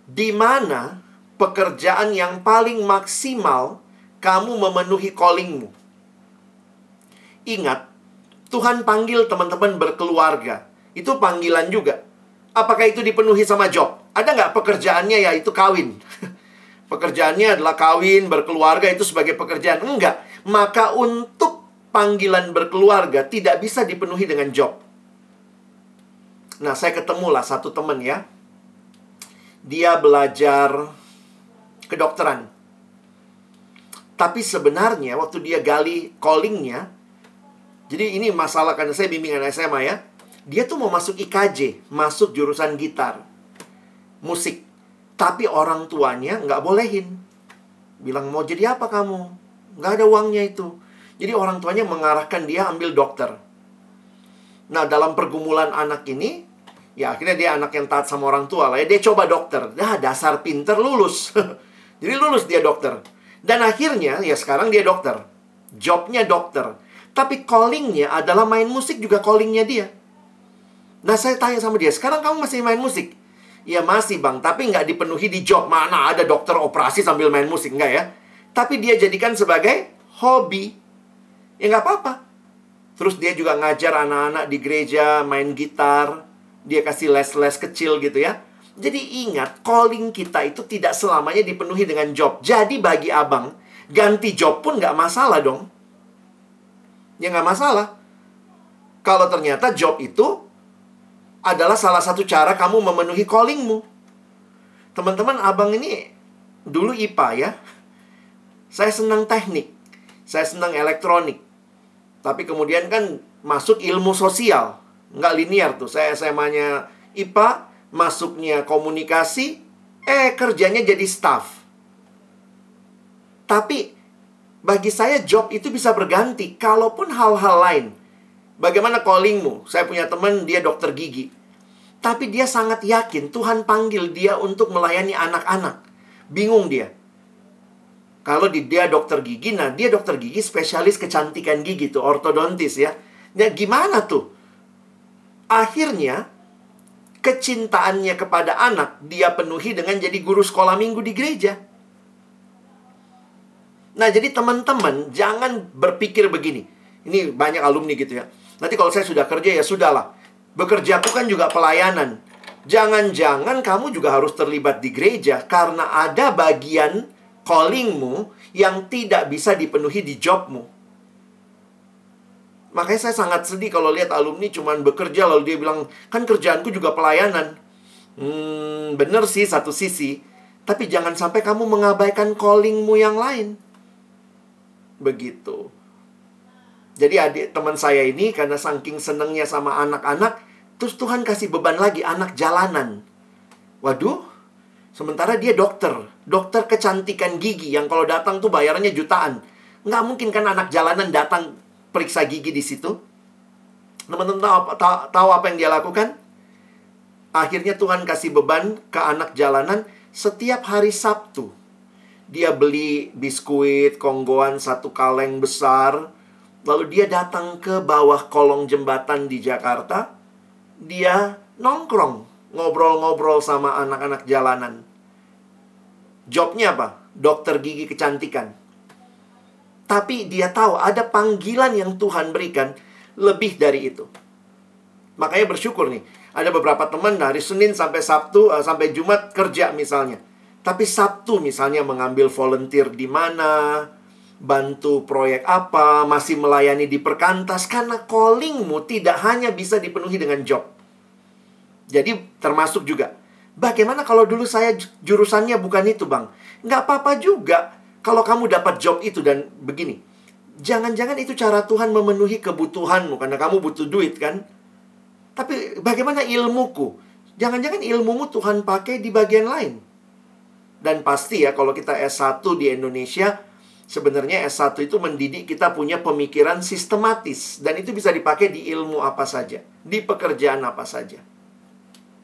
di mana pekerjaan yang paling maksimal kamu memenuhi callingmu. Ingat, Tuhan panggil teman-teman berkeluarga. Itu panggilan juga. Apakah itu dipenuhi sama job? Ada nggak pekerjaannya yaitu kawin? Pekerjaannya adalah kawin, berkeluarga itu sebagai pekerjaan. Enggak. Maka untuk panggilan berkeluarga tidak bisa dipenuhi dengan job. Nah, saya ketemulah satu teman ya. Dia belajar kedokteran. Tapi sebenarnya waktu dia gali callingnya, jadi ini masalah karena saya bimbingan SMA ya. Dia tuh mau masuk IKJ, masuk jurusan gitar, musik. Tapi orang tuanya nggak bolehin. Bilang mau jadi apa kamu? Nggak ada uangnya itu. Jadi orang tuanya mengarahkan dia ambil dokter. Nah dalam pergumulan anak ini, ya akhirnya dia anak yang taat sama orang tua lah ya. Dia coba dokter. Dah dasar pinter lulus. jadi lulus dia dokter. Dan akhirnya ya sekarang dia dokter. Jobnya dokter. Tapi callingnya adalah main musik juga callingnya dia. Nah saya tanya sama dia, sekarang kamu masih main musik? Ya masih bang, tapi nggak dipenuhi di job. Mana ada dokter operasi sambil main musik, nggak ya? Tapi dia jadikan sebagai hobi. Ya nggak apa-apa. Terus dia juga ngajar anak-anak di gereja main gitar. Dia kasih les-les kecil gitu ya. Jadi ingat, calling kita itu tidak selamanya dipenuhi dengan job. Jadi bagi abang, ganti job pun nggak masalah dong ya nggak masalah. Kalau ternyata job itu adalah salah satu cara kamu memenuhi callingmu. Teman-teman, abang ini dulu IPA ya. Saya senang teknik. Saya senang elektronik. Tapi kemudian kan masuk ilmu sosial. Nggak linear tuh. Saya SMA-nya IPA, masuknya komunikasi, eh kerjanya jadi staff. Tapi bagi saya job itu bisa berganti kalaupun hal-hal lain. Bagaimana callingmu? Saya punya teman dia dokter gigi. Tapi dia sangat yakin Tuhan panggil dia untuk melayani anak-anak. Bingung dia. Kalau di dia dokter gigi, nah dia dokter gigi spesialis kecantikan gigi tuh, ortodontis ya. Nah gimana tuh? Akhirnya kecintaannya kepada anak dia penuhi dengan jadi guru sekolah minggu di gereja. Nah, jadi teman-teman jangan berpikir begini. Ini banyak alumni gitu ya. Nanti kalau saya sudah kerja ya sudahlah. Bekerjaku kan juga pelayanan. Jangan-jangan kamu juga harus terlibat di gereja karena ada bagian callingmu yang tidak bisa dipenuhi di jobmu. Makanya saya sangat sedih kalau lihat alumni cuman bekerja lalu dia bilang, kan kerjaanku juga pelayanan. Hmm, bener sih satu sisi. Tapi jangan sampai kamu mengabaikan callingmu yang lain begitu. Jadi adik teman saya ini karena saking senengnya sama anak-anak, terus Tuhan kasih beban lagi anak jalanan. Waduh, sementara dia dokter, dokter kecantikan gigi yang kalau datang tuh bayarannya jutaan. Nggak mungkin kan anak jalanan datang periksa gigi di situ. Teman-teman tahu, tahu, tahu apa yang dia lakukan? Akhirnya Tuhan kasih beban ke anak jalanan setiap hari Sabtu dia beli biskuit konggoan satu kaleng besar Lalu dia datang ke bawah kolong jembatan di Jakarta. Dia nongkrong, ngobrol-ngobrol sama anak-anak jalanan. Jobnya apa? Dokter gigi kecantikan. Tapi dia tahu ada panggilan yang Tuhan berikan lebih dari itu. Makanya bersyukur nih. Ada beberapa teman dari Senin sampai Sabtu uh, sampai Jumat kerja misalnya. Tapi Sabtu misalnya mengambil volunteer di mana, bantu proyek apa, masih melayani di perkantas karena callingmu tidak hanya bisa dipenuhi dengan job. Jadi termasuk juga Bagaimana kalau dulu saya jurusannya bukan itu, Bang? Nggak apa-apa juga kalau kamu dapat job itu dan begini. Jangan-jangan itu cara Tuhan memenuhi kebutuhanmu karena kamu butuh duit kan? Tapi bagaimana ilmuku? Jangan-jangan ilmumu Tuhan pakai di bagian lain. Dan pasti ya kalau kita S1 di Indonesia, sebenarnya S1 itu mendidik kita punya pemikiran sistematis. Dan itu bisa dipakai di ilmu apa saja. Di pekerjaan apa saja.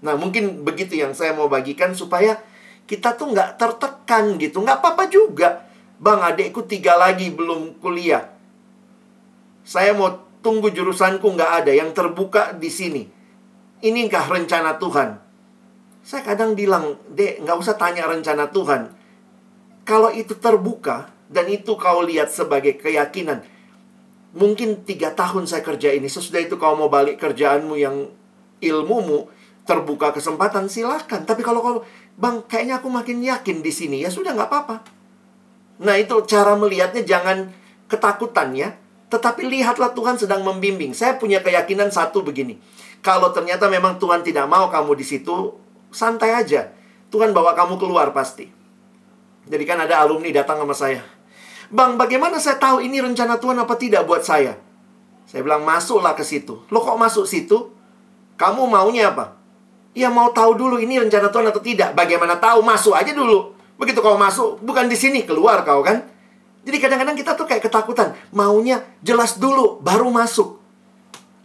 Nah mungkin begitu yang saya mau bagikan supaya kita tuh nggak tertekan gitu. Nggak apa-apa juga. Bang adekku tiga lagi belum kuliah. Saya mau tunggu jurusanku nggak ada, yang terbuka di sini. Inikah rencana Tuhan? Saya kadang bilang, dek, nggak usah tanya rencana Tuhan. Kalau itu terbuka, dan itu kau lihat sebagai keyakinan, mungkin tiga tahun saya kerja ini, sesudah itu kau mau balik kerjaanmu yang ilmumu, terbuka kesempatan, silahkan. Tapi kalau kau, bang, kayaknya aku makin yakin di sini, ya sudah nggak apa-apa. Nah itu cara melihatnya jangan ketakutan ya. Tetapi lihatlah Tuhan sedang membimbing. Saya punya keyakinan satu begini. Kalau ternyata memang Tuhan tidak mau kamu di situ, santai aja. Tuhan bawa kamu keluar pasti. Jadi kan ada alumni datang sama saya. Bang, bagaimana saya tahu ini rencana Tuhan apa tidak buat saya? Saya bilang, masuklah ke situ. Lo kok masuk situ? Kamu maunya apa? Ya mau tahu dulu ini rencana Tuhan atau tidak. Bagaimana tahu? Masuk aja dulu. Begitu kau masuk, bukan di sini, keluar kau kan? Jadi kadang-kadang kita tuh kayak ketakutan. Maunya jelas dulu, baru masuk.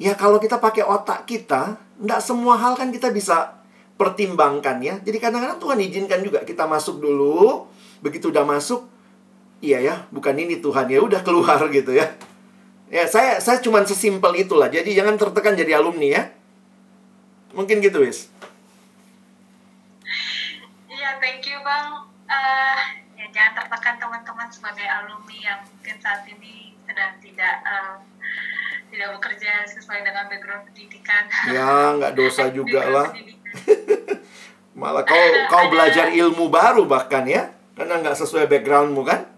Ya kalau kita pakai otak kita, enggak semua hal kan kita bisa pertimbangkan ya. Jadi kadang-kadang Tuhan izinkan juga kita masuk dulu. Begitu udah masuk, iya ya, bukan ini Tuhan ya, udah keluar gitu ya. Ya, saya saya cuma sesimpel itulah. Jadi jangan tertekan jadi alumni ya. Mungkin gitu, Wis. Iya, thank you, Bang. Uh, ya jangan tertekan teman-teman sebagai alumni yang mungkin saat ini sedang tidak uh, tidak bekerja sesuai dengan background pendidikan. Ya, nggak dosa juga lah. Malah kau kau belajar ilmu baru bahkan ya, karena nggak sesuai backgroundmu kan?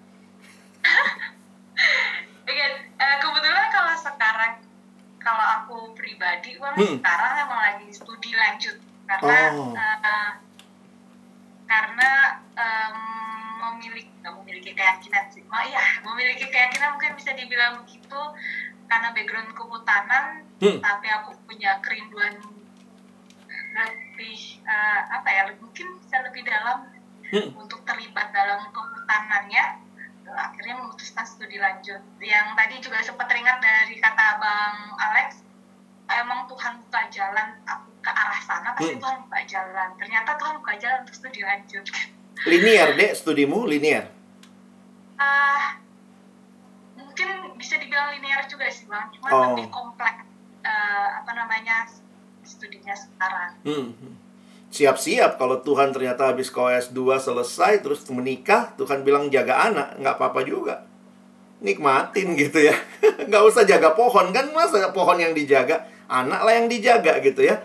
Hmm. sekarang emang lagi studi lanjut karena oh. uh, karena um, memiliki memiliki keyakinan sih, oh iya memiliki keyakinan mungkin bisa dibilang begitu karena background kehutanan, hmm. tapi aku punya kerinduan lebih uh, apa ya mungkin bisa lebih dalam hmm. untuk terlibat dalam kehutanannya akhirnya memutuskan studi lanjut yang tadi juga sempat teringat dari kata bang Alex emang Tuhan buka jalan aku ke arah sana pasti hmm. Tuhan buka jalan ternyata Tuhan buka jalan untuk studi lanjut linear deh studimu linear uh, mungkin bisa dibilang linear juga sih bang cuma oh. lebih kompleks uh, apa namanya studinya sekarang. Hmm. Siap-siap kalau Tuhan ternyata habis kau S2 selesai terus menikah, Tuhan bilang jaga anak, nggak apa-apa juga. Nikmatin gitu ya. nggak usah jaga pohon kan, masa pohon yang dijaga, anak lah yang dijaga gitu ya.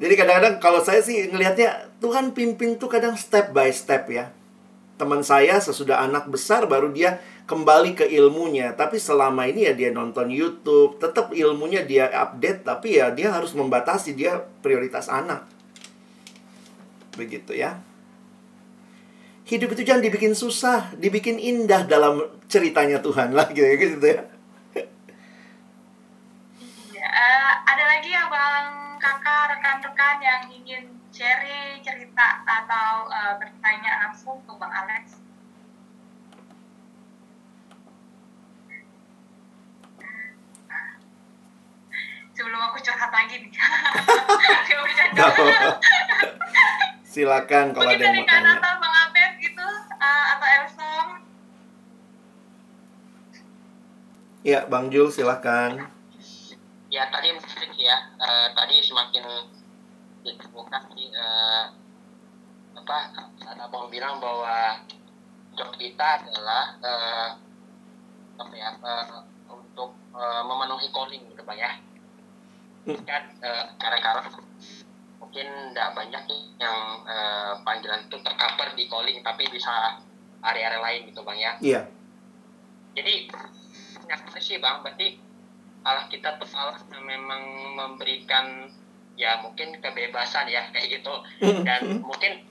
Jadi kadang-kadang kalau saya sih ngelihatnya Tuhan pimpin tuh kadang step by step ya. Teman saya sesudah anak besar baru dia kembali ke ilmunya. Tapi selama ini ya dia nonton YouTube, tetap ilmunya dia update, tapi ya dia harus membatasi dia prioritas anak. Begitu ya. Hidup itu jangan dibikin susah, dibikin indah dalam ceritanya Tuhan lah gitu, gitu ya. Ya uh, ada lagi ya bang kakak rekan-rekan yang ingin share cerita atau uh, bertanya langsung ke bang Alex? sebelum aku curhat lagi nih. Silakan kalau Mungkin ada yang mau tanya. Mungkin Bang Abed gitu uh, atau Elsom. Ya, Bang Jul silahkan. Ya tadi menarik ya, uh, tadi semakin ditemukan uh, apa ada abang bilang bahwa job kita adalah uh, apa ya uh, untuk uh, memenuhi calling gitu bang ya. Hmm. kan uh, karena mungkin tidak banyak yang uh, panggilan itu tercover di calling tapi bisa area-area lain gitu bang ya. Iya. Jadi nyata sih bang berarti Allah kita tuh Allah yang memang memberikan ya mungkin kebebasan ya kayak gitu. Hmm. dan mungkin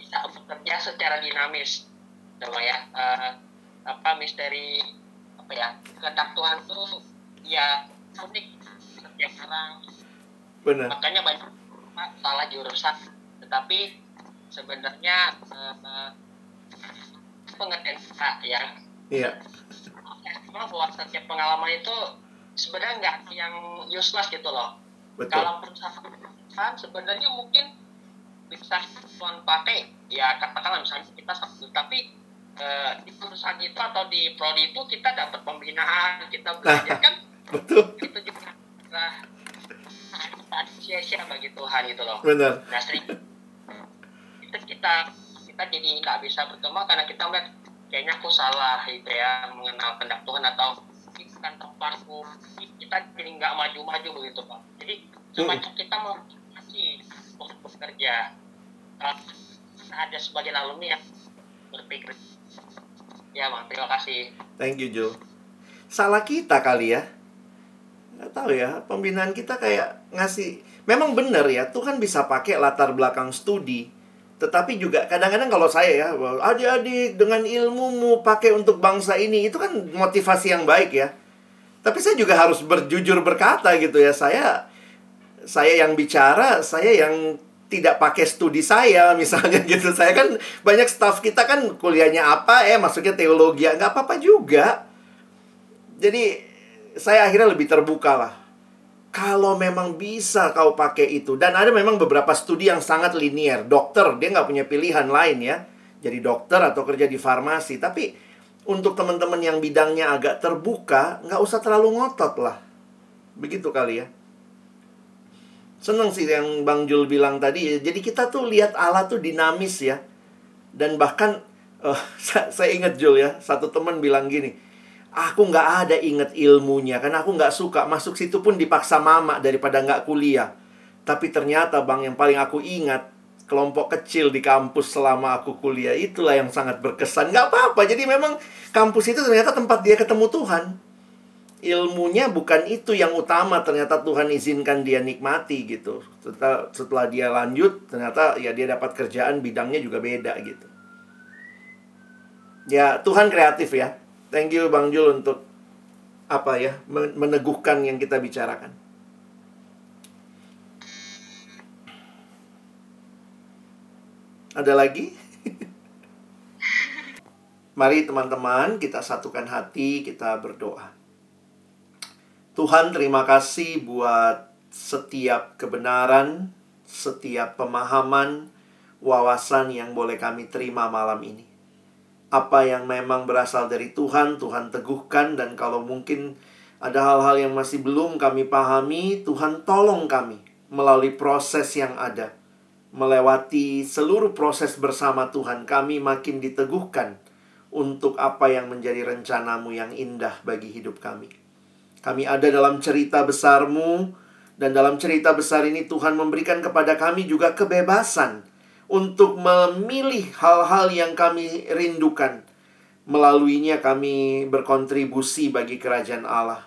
bisa bekerja secara dinamis. Coba ya uh, apa misteri apa ya kehendak Tuhan tuh ya unik. Setiap orang. Benar. makanya banyak salah jurusan. Tetapi sebenarnya uh, pengertian kita ya. Iya. Bahwa setiap pengalaman itu sebenarnya nggak yang useless gitu loh Betul. kalau perusahaan sebenarnya mungkin bisa tuan pakai ya katakanlah misalnya kita satu tapi uh, di perusahaan itu atau di prodi itu kita dapat pembinaan kita belajar kan betul itu juga nah, sia-sia bagi Tuhan gitu loh. Benar. Nah sering itu kita kita jadi nggak bisa berkembang karena kita melihat kayaknya aku salah gitu ya mengenal kehendak Tuhan atau bukan tempatku kita jadi nggak maju-maju begitu pak. Jadi semacam hmm. kita mau masih untuk bekerja uh, ada sebagian alumni yang berpikir ya bang terima kasih. Thank you Joe. Salah kita kali ya nggak tahu ya pembinaan kita kayak ngasih memang benar ya Tuhan bisa pakai latar belakang studi tetapi juga kadang-kadang kalau saya ya adik-adik dengan ilmumu pakai untuk bangsa ini itu kan motivasi yang baik ya tapi saya juga harus berjujur berkata gitu ya saya saya yang bicara saya yang tidak pakai studi saya misalnya gitu saya kan banyak staff kita kan kuliahnya apa ya maksudnya teologi nggak apa-apa juga jadi saya akhirnya lebih terbuka lah. Kalau memang bisa kau pakai itu. Dan ada memang beberapa studi yang sangat linier. Dokter, dia nggak punya pilihan lain ya. Jadi dokter atau kerja di farmasi. Tapi untuk teman-teman yang bidangnya agak terbuka, nggak usah terlalu ngotot lah. Begitu kali ya. Seneng sih yang Bang Jul bilang tadi. Jadi kita tuh lihat Allah tuh dinamis ya. Dan bahkan, uh, saya ingat Jul ya, satu teman bilang gini, Aku nggak ada inget ilmunya karena aku nggak suka masuk situ pun dipaksa mama daripada nggak kuliah. Tapi ternyata bang yang paling aku ingat kelompok kecil di kampus selama aku kuliah itulah yang sangat berkesan. Nggak apa-apa. Jadi memang kampus itu ternyata tempat dia ketemu Tuhan. Ilmunya bukan itu yang utama ternyata Tuhan izinkan dia nikmati gitu. Setelah, setelah dia lanjut ternyata ya dia dapat kerjaan bidangnya juga beda gitu. Ya Tuhan kreatif ya Thank you Bang Jul untuk apa ya meneguhkan yang kita bicarakan. Ada lagi? Mari teman-teman kita satukan hati, kita berdoa. Tuhan terima kasih buat setiap kebenaran, setiap pemahaman, wawasan yang boleh kami terima malam ini apa yang memang berasal dari Tuhan, Tuhan teguhkan dan kalau mungkin ada hal-hal yang masih belum kami pahami, Tuhan tolong kami melalui proses yang ada. Melewati seluruh proses bersama Tuhan, kami makin diteguhkan untuk apa yang menjadi rencanamu yang indah bagi hidup kami. Kami ada dalam cerita besarmu, dan dalam cerita besar ini Tuhan memberikan kepada kami juga kebebasan untuk memilih hal-hal yang kami rindukan. Melaluinya kami berkontribusi bagi kerajaan Allah.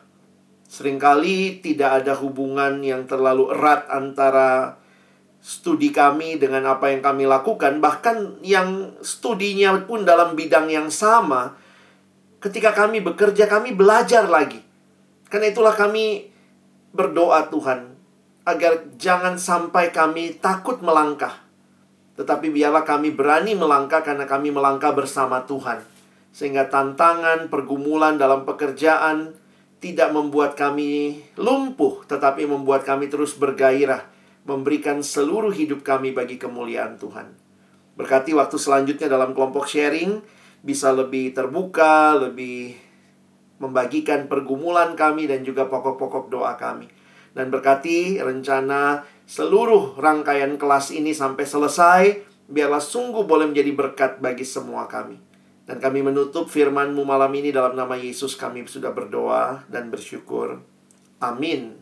Seringkali tidak ada hubungan yang terlalu erat antara studi kami dengan apa yang kami lakukan, bahkan yang studinya pun dalam bidang yang sama. Ketika kami bekerja, kami belajar lagi. Karena itulah kami berdoa Tuhan agar jangan sampai kami takut melangkah tetapi biarlah kami berani melangkah karena kami melangkah bersama Tuhan. Sehingga tantangan, pergumulan dalam pekerjaan tidak membuat kami lumpuh, tetapi membuat kami terus bergairah, memberikan seluruh hidup kami bagi kemuliaan Tuhan. Berkati waktu selanjutnya dalam kelompok sharing bisa lebih terbuka, lebih membagikan pergumulan kami dan juga pokok-pokok doa kami. Dan berkati rencana seluruh rangkaian kelas ini sampai selesai, biarlah sungguh boleh menjadi berkat bagi semua kami. Dan kami menutup firman-Mu malam ini dalam nama Yesus kami sudah berdoa dan bersyukur. Amin.